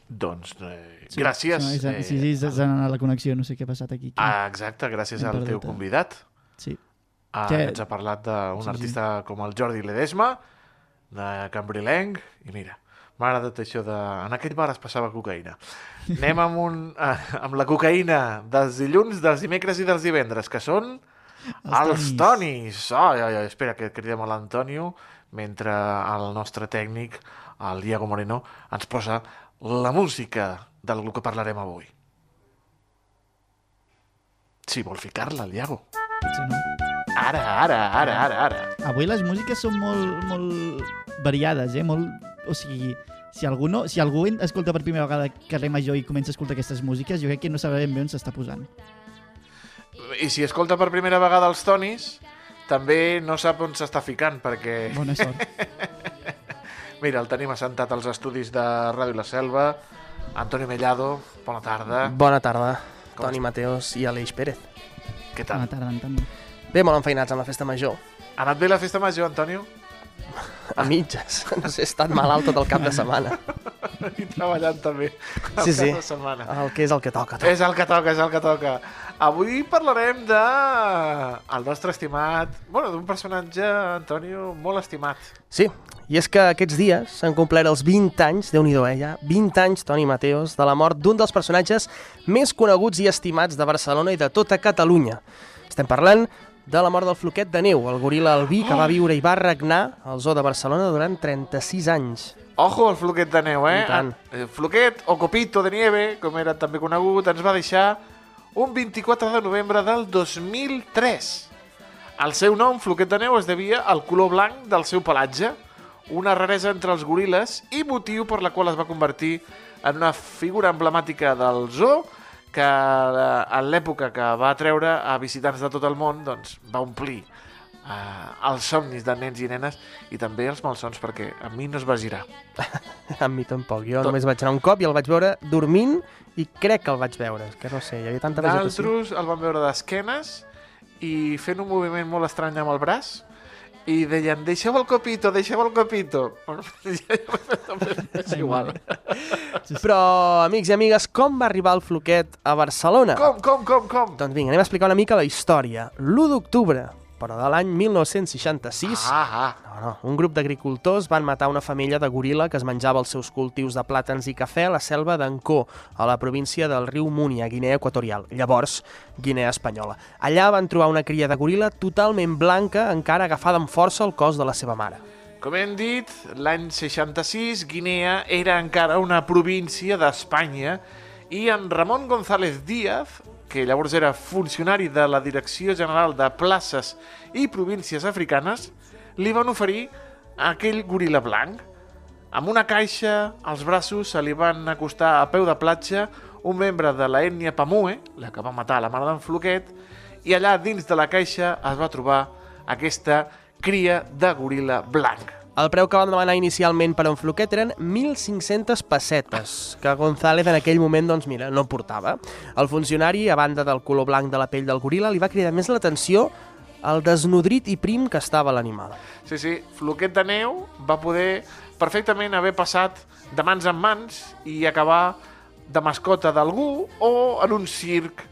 B: Doncs, eh, gràcies.
C: Sí, sí,
B: eh,
C: sí, sí, s'ha anat la connexió, no sé què ha passat aquí.
B: Ah, exacte, gràcies
C: Hem
B: al teu
C: eh?
B: convidat.
C: Sí.
B: Ah,
C: Que-
B: Ens ha parlat d'un
C: Sí, sí.
B: artista com el Jordi Ledesma, de Cambrilenc, i mira, m'ha agradat això de... En aquell bar es passava cocaïna. Anem amb, un, eh, amb la cocaïna dels dilluns, dels dimecres i dels divendres, que són els,
C: Tonis.
B: tonis. Ai, ai, ai, espera, que cridem a l'Antonio, mentre el nostre tècnic, el Diego Moreno, ens posa la música del que parlarem avui. Si vol ficar-la, el Diego.
C: Sí, no?
B: Ara, ara, ara, ara, ara.
C: Avui les músiques són molt, molt variades, eh? Molt... O sigui, si algú, no, si algú escolta per primera vegada Carrer Major i comença a escoltar aquestes músiques, jo crec que no sabrà ben bé on s'està posant.
B: I si escolta per primera vegada els tonis, també no sap on s'està ficant, perquè...
C: Bona sort.
B: Mira, el tenim assentat als estudis de Ràdio La Selva. Antonio Mellado, bona tarda.
F: Bona tarda,
B: Com
F: Toni Mateos i Aleix Pérez.
B: Què
C: Bona
B: tal?
C: tarda, Antoni.
F: Bé, molt enfeinats amb la festa major.
B: Ha anat bé la festa major, Antonio?
F: A mitges. No sé, he estat malalt tot el cap de setmana.
B: I treballant també. el
F: Sí,
B: cap
F: sí.
B: de setmana.
F: El que és el que toca. tu.
B: És el que toca, és el que toca. Avui parlarem de el nostre estimat, bueno, d'un personatge, Antonio, molt estimat.
F: Sí, i és que aquests dies s'han complert els 20 anys, déu nhi eh, ja, 20 anys, Toni Mateos, de la mort d'un dels personatges més coneguts i estimats de Barcelona i de tota Catalunya. Estem parlant de la mort del Floquet de Neu, el goril albí que va viure i va regnar al zoo de Barcelona durant 36 anys.
B: Ojo al floquet de neu, eh?
F: I tant.
B: El floquet, o copito de nieve, com era també conegut, ens va deixar un 24 de novembre del 2003. El seu nom, floquet de neu, es devia al color blanc del seu pelatge, una raresa entre els goril·les i motiu per la qual es va convertir en una figura emblemàtica del zoo que eh, en l'època que va treure a visitants de tot el món doncs, va omplir eh, els somnis de nens i nenes i també els malsons perquè a mi no es va girar.
F: A mi tampoc, jo
B: Tot-
F: només vaig anar un cop i el vaig veure dormint i crec que el vaig veure, és que no sé, hi havia tanta vegetació.
B: D'altres el van veure d'esquenes i fent un moviment molt estrany amb el braç i deien, deixeu el copito, deixeu el copito. És igual.
F: Però, amics i amigues, com va arribar el Floquet a Barcelona?
B: Com, com, com, com?
F: Doncs vinga, anem a explicar una mica la història. L'1 d'octubre, però de l'any 1966,
B: Ah, ah.
F: no, no, un grup d'agricultors van matar una família de goril·la que es menjava els seus cultius de plàtans i cafè a la selva d'Ancó, a la província del riu Muni, a Guinea Equatorial, llavors Guinea Espanyola. Allà van trobar una cria de goril·la totalment blanca, encara agafada amb força al cos de la seva mare.
B: Com hem dit, l'any 66 Guinea era encara una província d'Espanya i en Ramon González Díaz, que llavors era funcionari de la Direcció General de Places i Províncies Africanes, li van oferir aquell goril·la blanc. Amb una caixa als braços se li van acostar a peu de platja un membre de la ètnia Pamue, la que va matar la mare d'en Floquet, i allà dins de la caixa es va trobar aquesta cria de goril·la blanc.
F: El preu que van demanar inicialment per un floquet eren 1.500 pessetes, que González en aquell moment, doncs mira, no portava. El funcionari, a banda del color blanc de la pell del goril·la, li va cridar més l'atenció el desnodrit i prim que estava l'animal.
B: Sí, sí, Floquet de Neu va poder perfectament haver passat de mans en mans i acabar de mascota d'algú o en un circ.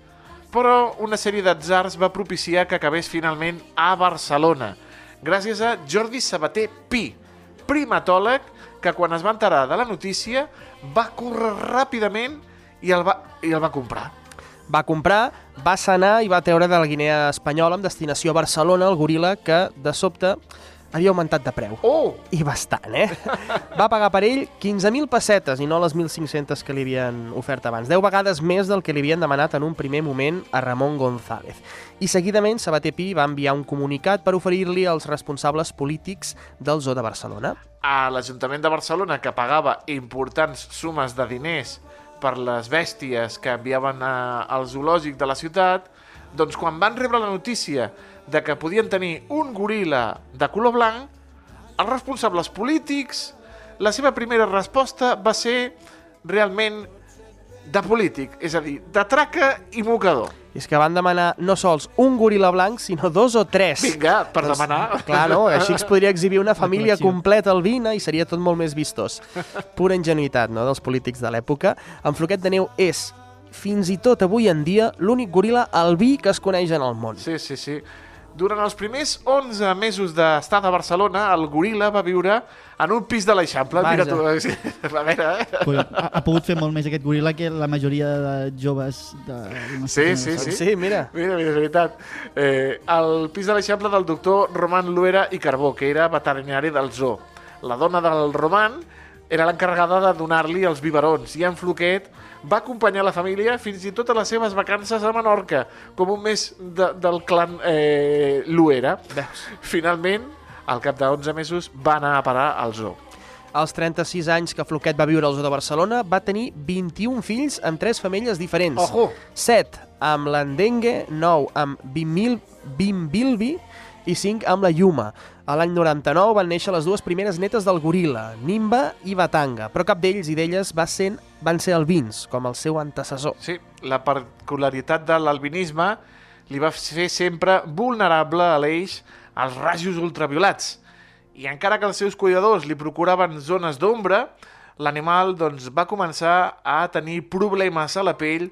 B: Però una sèrie d'atzars va propiciar que acabés finalment a Barcelona, gràcies a Jordi Sabater Pi, primatòleg que quan es va enterar de la notícia va córrer ràpidament i el va, i el va comprar.
F: Va comprar, va sanar i va treure de la Guinea espanyola amb destinació a Barcelona el goril·la que, de sobte, havia augmentat de preu.
B: Oh!
F: I bastant, eh? Va pagar per ell 15.000 pessetes i no les 1.500 que li havien ofert abans. 10 vegades més del que li havien demanat en un primer moment a Ramon González. I seguidament Sabater Pi va enviar un comunicat per oferir-li als responsables polítics del Zoo de Barcelona.
B: a l'Ajuntament de Barcelona que pagava importants sumes de diners per les bèsties que enviaven a, al zoològic de la ciutat, doncs quan van rebre la notícia de que podien tenir un goril·la de color blanc, els responsables polítics, la seva primera resposta va ser realment de polític, és a dir, de traca i mocador.
F: I és que van demanar no sols un goril·la blanc, sinó dos o tres.
B: Vinga, per demanar.
F: Clar, no? Així es podria exhibir una família completa albina i seria tot molt més vistós. Pura ingenuïtat, no?, dels polítics de l'època. En Floquet de Neu és, fins i tot avui en dia, l'únic goril·la albí que es coneix en el món.
B: Sí, sí, sí. Durant els primers 11 mesos d'estar a Barcelona, el goril·la va viure en un pis de l'Eixample. Mira tu,
F: Vaja.
B: sí, a veure, eh?
C: Ha, ha pogut fer molt més aquest goril·la que la majoria de joves de la
B: Sí, sí, sí.
F: Sí, mira.
B: Mira, mira, és veritat. Eh, el pis de l'Eixample del doctor Roman Luera i Carbó, que era veterinari del zoo. La dona del Roman era l'encarregada de donar-li els biberons i en Floquet va acompanyar la família fins i tot a les seves vacances a Menorca, com un mes de, del clan eh, Luera. Finalment, al cap de 11 mesos, va anar a parar al zoo.
F: Als 36 anys que Floquet va viure al Zoo de Barcelona, va tenir 21 fills amb tres femelles diferents.
B: Ojo!
F: 7 amb l'Endengue, 9 amb Bimil, Bimbilbi i 5 amb la Yuma. A l'any 99 van néixer les dues primeres netes del goril·la, Nimba i Batanga, però cap d'ells i d'elles va ser, van ser albins, com el seu antecessor.
B: Sí, la particularitat de l'albinisme li va fer sempre vulnerable a l'eix als rajos ultraviolats. I encara que els seus cuidadors li procuraven zones d'ombra, l'animal doncs, va començar a tenir problemes a la pell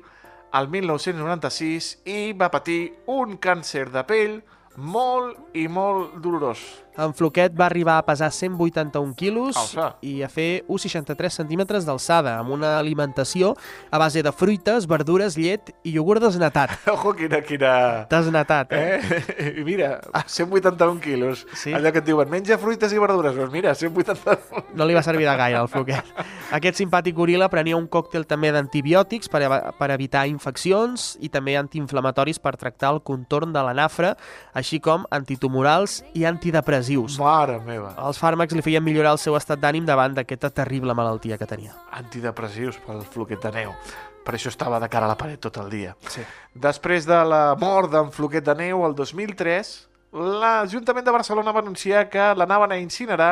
B: al 1996 i va patir un càncer de pell molt i molt dolorós.
F: En Floquet va arribar a pesar 181 quilos
B: Alça.
F: i a fer 1,63 centímetres d'alçada, amb una alimentació a base de fruites, verdures, llet i iogurt desnatat.
B: Ojo, quina... quina...
F: Desnatat, eh?
B: Eh? Mira, 181 quilos.
F: Sí.
B: Allò que et diuen, menja fruites i verdures. Doncs mira, 181.
F: No li va servir de gaire, al Floquet. Aquest simpàtic goril·la prenia un còctel també d'antibiòtics per, per evitar infeccions i també antiinflamatoris per tractar el contorn de la nafra, així com antitumorals i antidepressius.
B: Mare meva.
F: Els fàrmacs li feien millorar el seu estat d'ànim davant d'aquesta terrible malaltia que tenia.
B: Antidepressius pel floquet de neu. Per això estava de cara a la paret tot el dia.
F: Sí.
B: Després de la mort d'en Floquet de Neu el 2003, l'Ajuntament de Barcelona va anunciar que l'anaven a incinerar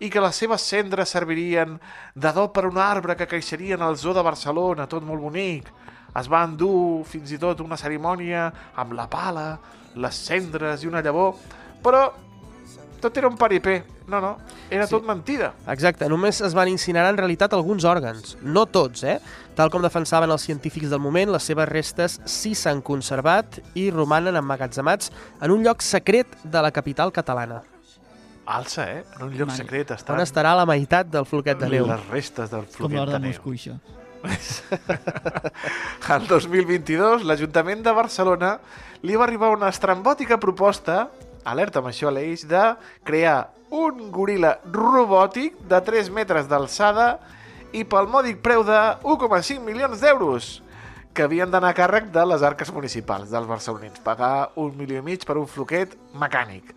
B: i que les seves cendres servirien d'adob per un arbre que creixeria en el zoo de Barcelona, tot molt bonic. Es va endur fins i tot una cerimònia amb la pala, les cendres i una llavor, però tot era un paripé. No, no, era
F: Sí.
B: tot mentida.
F: Exacte, només es van incinerar en realitat alguns òrgans, no tots, eh? Tal com defensaven els científics del moment, les seves restes sí s'han conservat i romanen emmagatzemats en un lloc secret de la capital catalana.
B: Alça, eh? En un lloc
C: Mare.
B: secret estan
F: On estarà la meitat del floquet de neu?
B: les restes del
C: Com
B: floquet
C: l'hora
B: de
C: de
B: neu.
C: Moscou, això.
B: El 2022, l'Ajuntament de Barcelona li va arribar una estrambòtica proposta, alerta amb això l'Eix, de crear un goril·la robòtic de 3 metres d'alçada i pel mòdic preu de 1,5 milions d'euros que havien d'anar a càrrec de les arques municipals dels barcelonins, pagar un milió i mig per un floquet mecànic.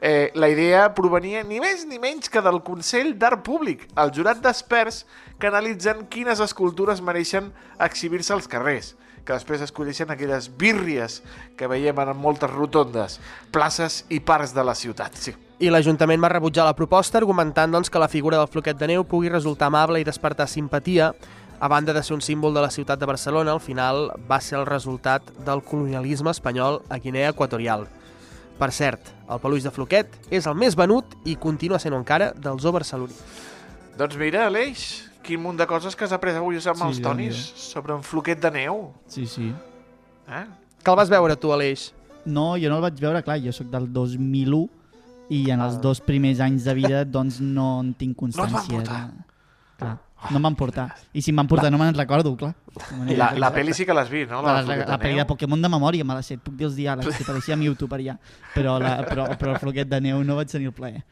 B: Eh, la idea provenia ni més ni menys que del Consell d'Art Públic, el jurat d'experts que analitzen quines escultures mereixen exhibir-se als carrers, que després escolleixen aquelles bírries que veiem en moltes rotondes, places i parcs de la ciutat. Sí.
F: I l'Ajuntament va rebutjar la proposta argumentant doncs, que la figura del floquet de neu pugui resultar amable i despertar simpatia. A banda de ser un símbol de la ciutat de Barcelona, al final va ser el resultat del colonialisme espanyol a Guinea Equatorial. Per cert, el peluix de floquet és el més venut i continua sent encara del zoo barceloní.
B: Doncs mira, Aleix, quin munt de coses que has après avui amb
C: Sí,
B: els tonis
C: Déu-n'hi-do.
B: sobre un floquet de neu.
C: Sí, sí.
B: Eh?
F: Que el vas veure tu, Aleix?
C: No, jo no el vaig veure, clar, jo sóc del 2001 i en els
B: Ah.
C: dos primers anys de vida doncs no en tinc
B: No et van
C: constància.
B: portar?
C: de... clar. No em van portar. I si em van portar no me'n recordo, clar. No
B: La, la pel·li sí que l'has vist, no?
C: La, la, la,
B: de
C: pel·li de Pokémon de memòria me la sé, puc dir els diàlegs, que apareixia a YouTube allà. Però, la, però, però el floquet de neu no vaig tenir el plaer.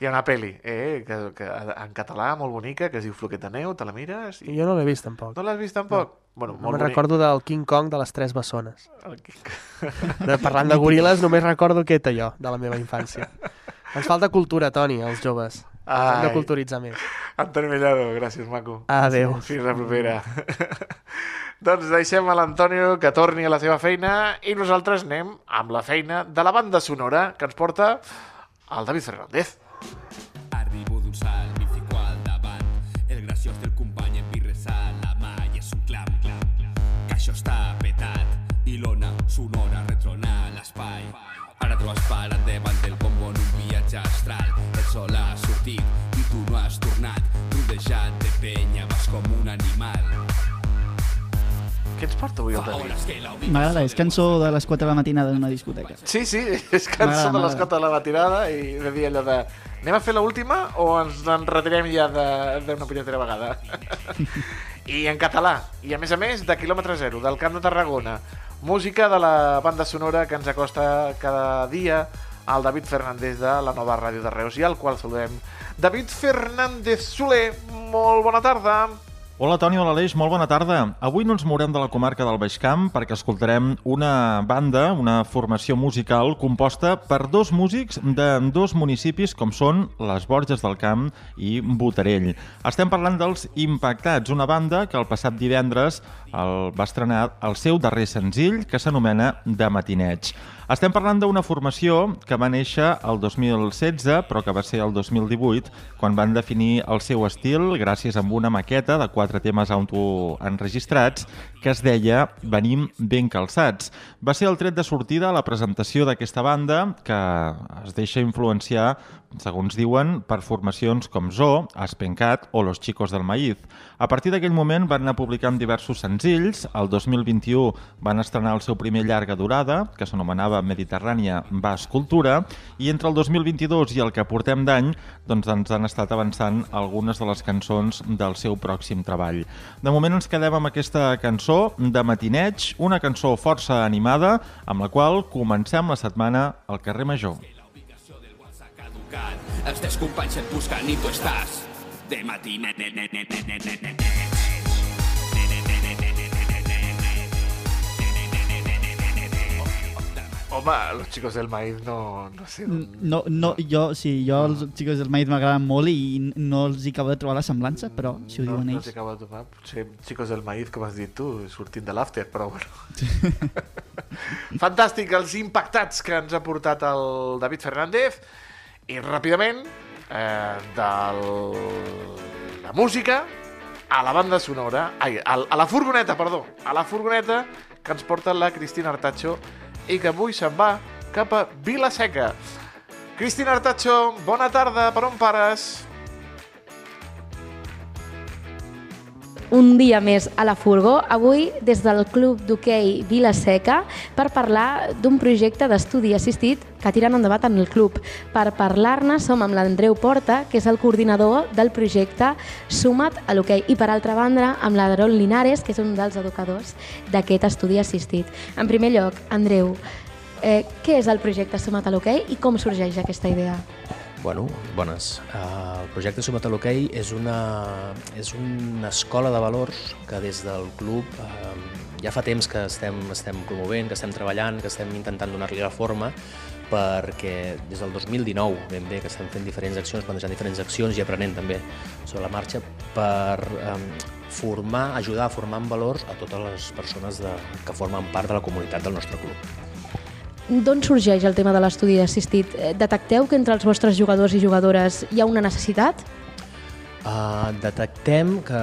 B: Hi ha una pel·li eh, que, que, en català molt bonica que es diu Floquet de neu, te la mires i...
F: Jo no l'he vist, tampoc.
B: No l'has vist tampoc? Bueno,
F: No
B: molt
F: me'n
B: bonic.
F: recordo del King Kong de les tres bessones.
B: El King-
F: De, parlant de goril·les, només recordo aquest allò, de la meva infància. Ens falta cultura, Toni, els joves. Ens hem de
B: Ai.
F: culturitzar més.
B: Antoni Mellado, gràcies, maco.
F: Adéu.
B: Fins la propera. doncs deixem a l'Antonio que torni a la seva feina i nosaltres anem amb la feina de la banda sonora que ens porta el David Fernández.
G: Això està petat i l'ona sonora retrona l'espai. Ara trobes parat davant del bombo en un viatge astral. El sol ha sortit i tu no has tornat. Rodejat de penya, vas com un animal.
B: Què ens porta avui el David?
C: M'agrada, és cançó de les 4 de la matinada d'una discoteca.
B: Sí, sí, és cançó de
C: m'agrada.
B: l'escota de la matinada i de dir allò de anem a fer l'última o ens en retirem ja de- d'una punyetera vegada? I en català, i a més a més de quilòmetre zero, del Camp de Tarragona. Música de la banda sonora que ens acosta cada dia al David Fernández de la nova ràdio de Reus i al qual saludem. David Fernández Soler, molt bona tarda.
H: Hola Toni, hola Aleix, molt bona tarda. Avui no ens mourem de la comarca del Baix Camp perquè escoltarem una banda, una formació musical composta per dos músics de dos municipis com són les Borges del Camp i Botarell. Estem parlant dels Impactats, una banda que el passat divendres el va estrenar el seu darrer senzill que s'anomena De Matineig. Estem parlant d'una formació que va néixer el 2016, però que va ser el 2018, quan van definir el seu estil gràcies a una maqueta de quatre temes autoenregistrats que es deia Venim ben calçats. Va ser el tret de sortida a la presentació d'aquesta banda que es deixa influenciar, segons diuen, per formacions com Zo, Aspencat o Los Chicos del Maíz. A partir d'aquell moment van anar publicant diversos senzills. El 2021 van estrenar el seu primer llarga durada, que s'anomenava Mediterrània va escultura, i entre el 2022 i el que portem d'any doncs ens han estat avançant algunes de les cançons del seu pròxim treball. De moment ens quedem amb aquesta cançó de Matineig, una cançó força animada, amb la qual comencem la setmana al carrer Major.
G: Els teus companys et busquen i tu estàs de matinet.
B: Home, los chicos del maíz no, no sé...
C: No, no, jo, sí, jo els xicos del maïs m'agraden molt i no els hi acabo de trobar la semblança, però si ho
B: No,
C: diuen
B: no
C: ells...
B: t'he acabat de tomar. Potser xicos del maíz, com has dit tu, sortint de l'after, però bueno. Fantàstic, els impactats que ens ha portat el David Fernández. I ràpidament, eh, de la música a la banda sonora, ai, a, a la furgoneta, perdó, a la furgoneta que ens porta la Cristina Artacho i que avui se'n va cap a Vilaseca. Cristina Artacho, bona tarda, per on pares?
I: Un dia més a la Furgó, avui des del Club d'Hoquei Vila Seca per parlar d'un projecte d'estudi assistit que tiren endavant en el club. Per parlar-ne som amb l'Andreu Porta, que és el coordinador del projecte Suma't a l'Hoquei, i per altra banda amb l'Adron Linares, que és un dels educadors d'aquest estudi assistit. En primer lloc, Andreu, eh, què és el projecte Suma't a l'Hoquei i com sorgeix aquesta idea?
J: Bueno, bones. Uh, el projecte Sumat a l'Hoquei és, una, és una escola de valors que des del club uh, ja fa temps que estem, estem promovent, que estem treballant, que estem intentant donar-li la forma perquè des del 2019 ben bé que estem fent diferents accions, plantejant diferents accions i aprenent també sobre la marxa per um, formar, ajudar a formar en valors a totes les persones de, que formen part de la comunitat del nostre club.
I: D'on sorgeix el tema de l'estudi assistit? Eh, Detecteu que entre els vostres jugadors i jugadores hi ha una necessitat?
J: Uh, detectem que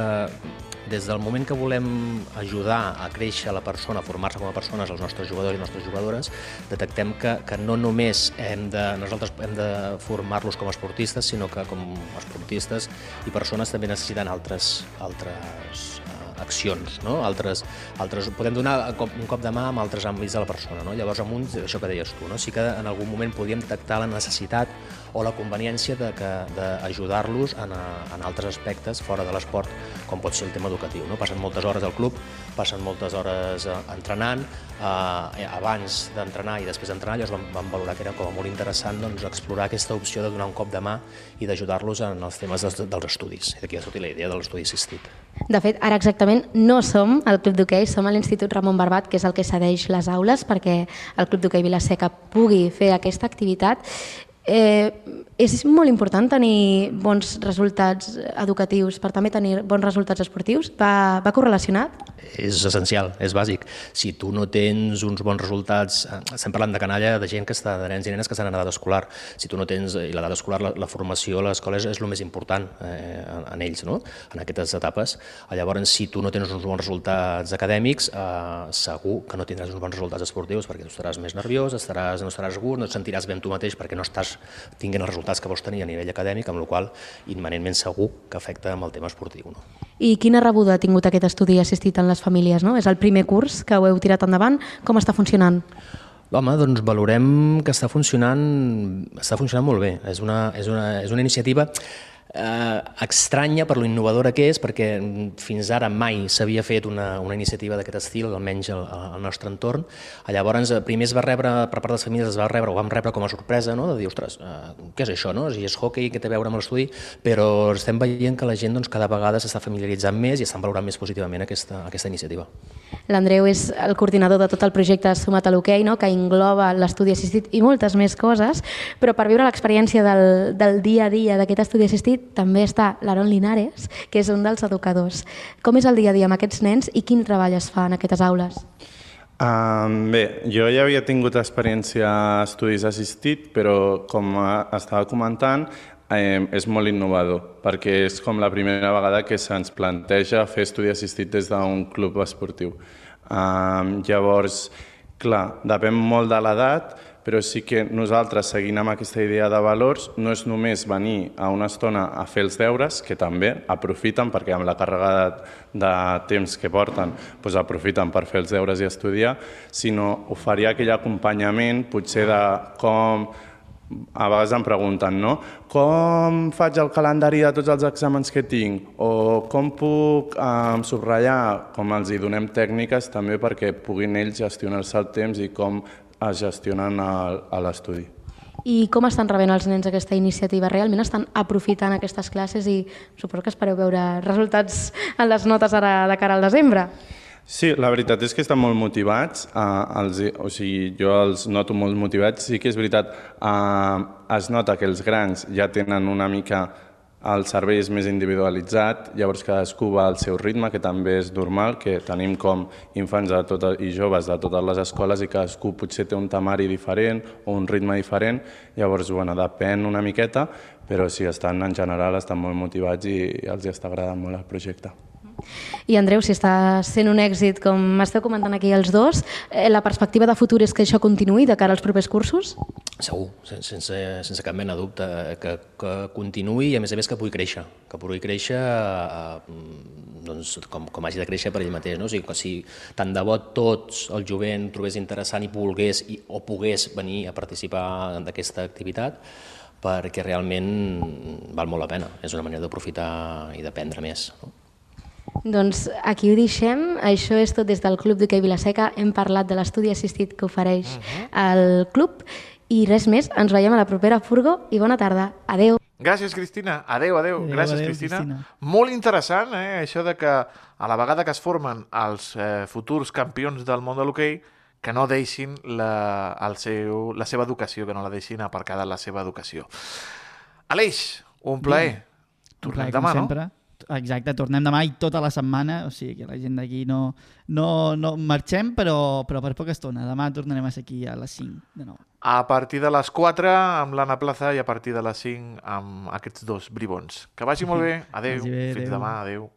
J: des del moment que volem ajudar a créixer la persona, a formar-se com a persones, els nostres jugadors i nostres jugadores, detectem que, que no només hem de, nosaltres hem de formar-los com a esportistes, sinó que com a esportistes i persones també necessiten altres, altres accions, no? altres, altres, podem donar un cop, un de mà amb altres àmbits de la persona. No? Llavors, amb uns, això que deies tu, no? sí que en algun moment podíem detectar la necessitat o la conveniència d'ajudar-los en, en altres aspectes fora de l'esport, com pot ser el tema educatiu. No? Passen moltes hores al club, passen moltes hores eh, entrenant, eh, abans d'entrenar i després d'entrenar llavors vam, vam valorar que era com molt interessant doncs, explorar aquesta opció de donar un cop de mà i d'ajudar-los en els temes dels, dels estudis. D'aquí ha sortit la idea de l'estudi assistit.
I: De fet, ara exactament no som al Club d'Hoquei, som a l'Institut Ramon Barbat, que és el que cedeix les aules perquè el Club d'Hoquei Vilaseca pugui fer aquesta activitat. Eh, és molt important tenir bons resultats educatius per també tenir bons resultats esportius? Va, va correlacionat?
J: és essencial, és bàsic. Si tu no tens uns bons resultats, eh, estem parlant de canalla, de gent que està, de nens i nenes que estan en edat escolar, si tu no tens, i l'edat escolar, la, la formació a l'escola és, és el més important eh, en, en ells, no? en aquestes etapes. Llavors, si tu no tens uns bons resultats acadèmics, eh, segur que no tindràs uns bons resultats esportius perquè tu estaràs més nerviós, estaràs, no estaràs segur, no et sentiràs bé amb tu mateix perquè no estàs tinguent els resultats que vols tenir a nivell acadèmic, amb la qual immanentment segur que afecta amb el tema esportiu. No?
I: I quina rebuda ha tingut aquest estudi assistit en les famílies? No? És el primer curs que ho heu tirat endavant. Com està funcionant?
J: Home, doncs valorem que està funcionant, està funcionant molt bé. És una, és una, és una iniciativa eh, estranya per lo innovadora que és, perquè fins ara mai s'havia fet una, una iniciativa d'aquest estil, almenys al, al nostre entorn. Llavors, eh, primer es va rebre, per part de les famílies, es va rebre, ho vam rebre com a sorpresa, no? de dir, ostres, eh, què és això, no? Si és hockey, què té a veure amb l'estudi? Però estem veient que la gent doncs, cada vegada s'està familiaritzant més i estan valorant més positivament aquesta, aquesta iniciativa.
I: L'Andreu és el coordinador de tot el projecte Sumat a l'Hoquei, no? que engloba l'estudi assistit i moltes més coses, però per viure l'experiència del, del dia a dia d'aquest estudi assistit també està l'Aaron Linares, que és un dels educadors. Com és el dia a dia amb aquests nens i quin treball es fa en aquestes aules?
K: Um, bé, jo ja havia tingut experiència a estudis assistit, però com estava comentant, eh, és molt innovador, perquè és com la primera vegada que se'ns planteja fer estudi assistit des d'un club esportiu. Um, llavors, clar, depèn molt de l'edat, però sí que nosaltres, seguint amb aquesta idea de valors, no és només venir a una estona a fer els deures, que també aprofiten, perquè amb la càrrega de, de temps que porten, doncs aprofiten per fer els deures i estudiar, sinó oferir aquell acompanyament, potser de com a vegades em pregunten, no? Com faig el calendari de tots els exàmens que tinc? O com puc eh, subratllar? Com els hi donem tècniques també perquè puguin ells gestionar-se el temps i com es gestionen a, a l'estudi.
I: I com estan rebent els nens aquesta iniciativa? Realment estan aprofitant aquestes classes i suposo que espereu veure resultats en les notes ara de cara al desembre.
K: Sí, la veritat és que estan molt motivats, eh, els, o sigui, jo els noto molt motivats, sí que és veritat, eh, es nota que els grans ja tenen una mica el servei és més individualitzat, llavors cadascú va al seu ritme, que també és normal, que tenim com infants de tot, i joves de totes les escoles i cadascú potser té un temari diferent o un ritme diferent, llavors bueno, depèn una miqueta, però sí, estan en general estan molt motivats i, i els està agradant molt el projecte.
I: I Andreu, si està sent un èxit, com m'esteu comentant aquí els dos, eh, la perspectiva de futur és que això continuï de cara als propers cursos?
J: Segur, sen- sense, sense cap mena de dubte, que, que continuï i a més a més que pugui créixer, que pugui créixer eh, doncs, com, com hagi de créixer per ell mateix. No? O sigui, que si tant de bo tots el jovent trobés interessant i volgués i, o pogués venir a participar d'aquesta activitat, perquè realment val molt la pena. És una manera d'aprofitar i d'aprendre més. No?
I: Doncs aquí ho deixem. Això és tot des del Club d'Hockey Vilaseca. Hem parlat de l'estudi assistit que ofereix el club. I res més, ens veiem a la propera furgo i bona tarda. Adeu.
B: Gràcies, Cristina. Adeu, adeu.
C: Adéu,
B: Gràcies,
C: adéu,
B: Cristina.
C: Cristina.
B: Molt interessant, eh, això de que a la vegada que es formen els eh, futurs campions del món de l'hoquei, que no deixin la, el seu, la seva educació, que no la deixin aparcada la seva educació. Aleix, un plaer. Tornem
C: Clar, com
B: demà, no?
C: sempre. Exacte, tornem demà i tota la setmana, o sigui que la gent d'aquí no, no, no marxem, però, però per poca estona. Demà tornarem a ser aquí a les 5 de nou.
B: A partir de les 4 amb l'Anna Plaza i a partir de les 5 amb aquests dos bribons. Que vagi molt bé.
C: Vagi bé,
B: Fins
C: adéu.
B: demà. Adéu.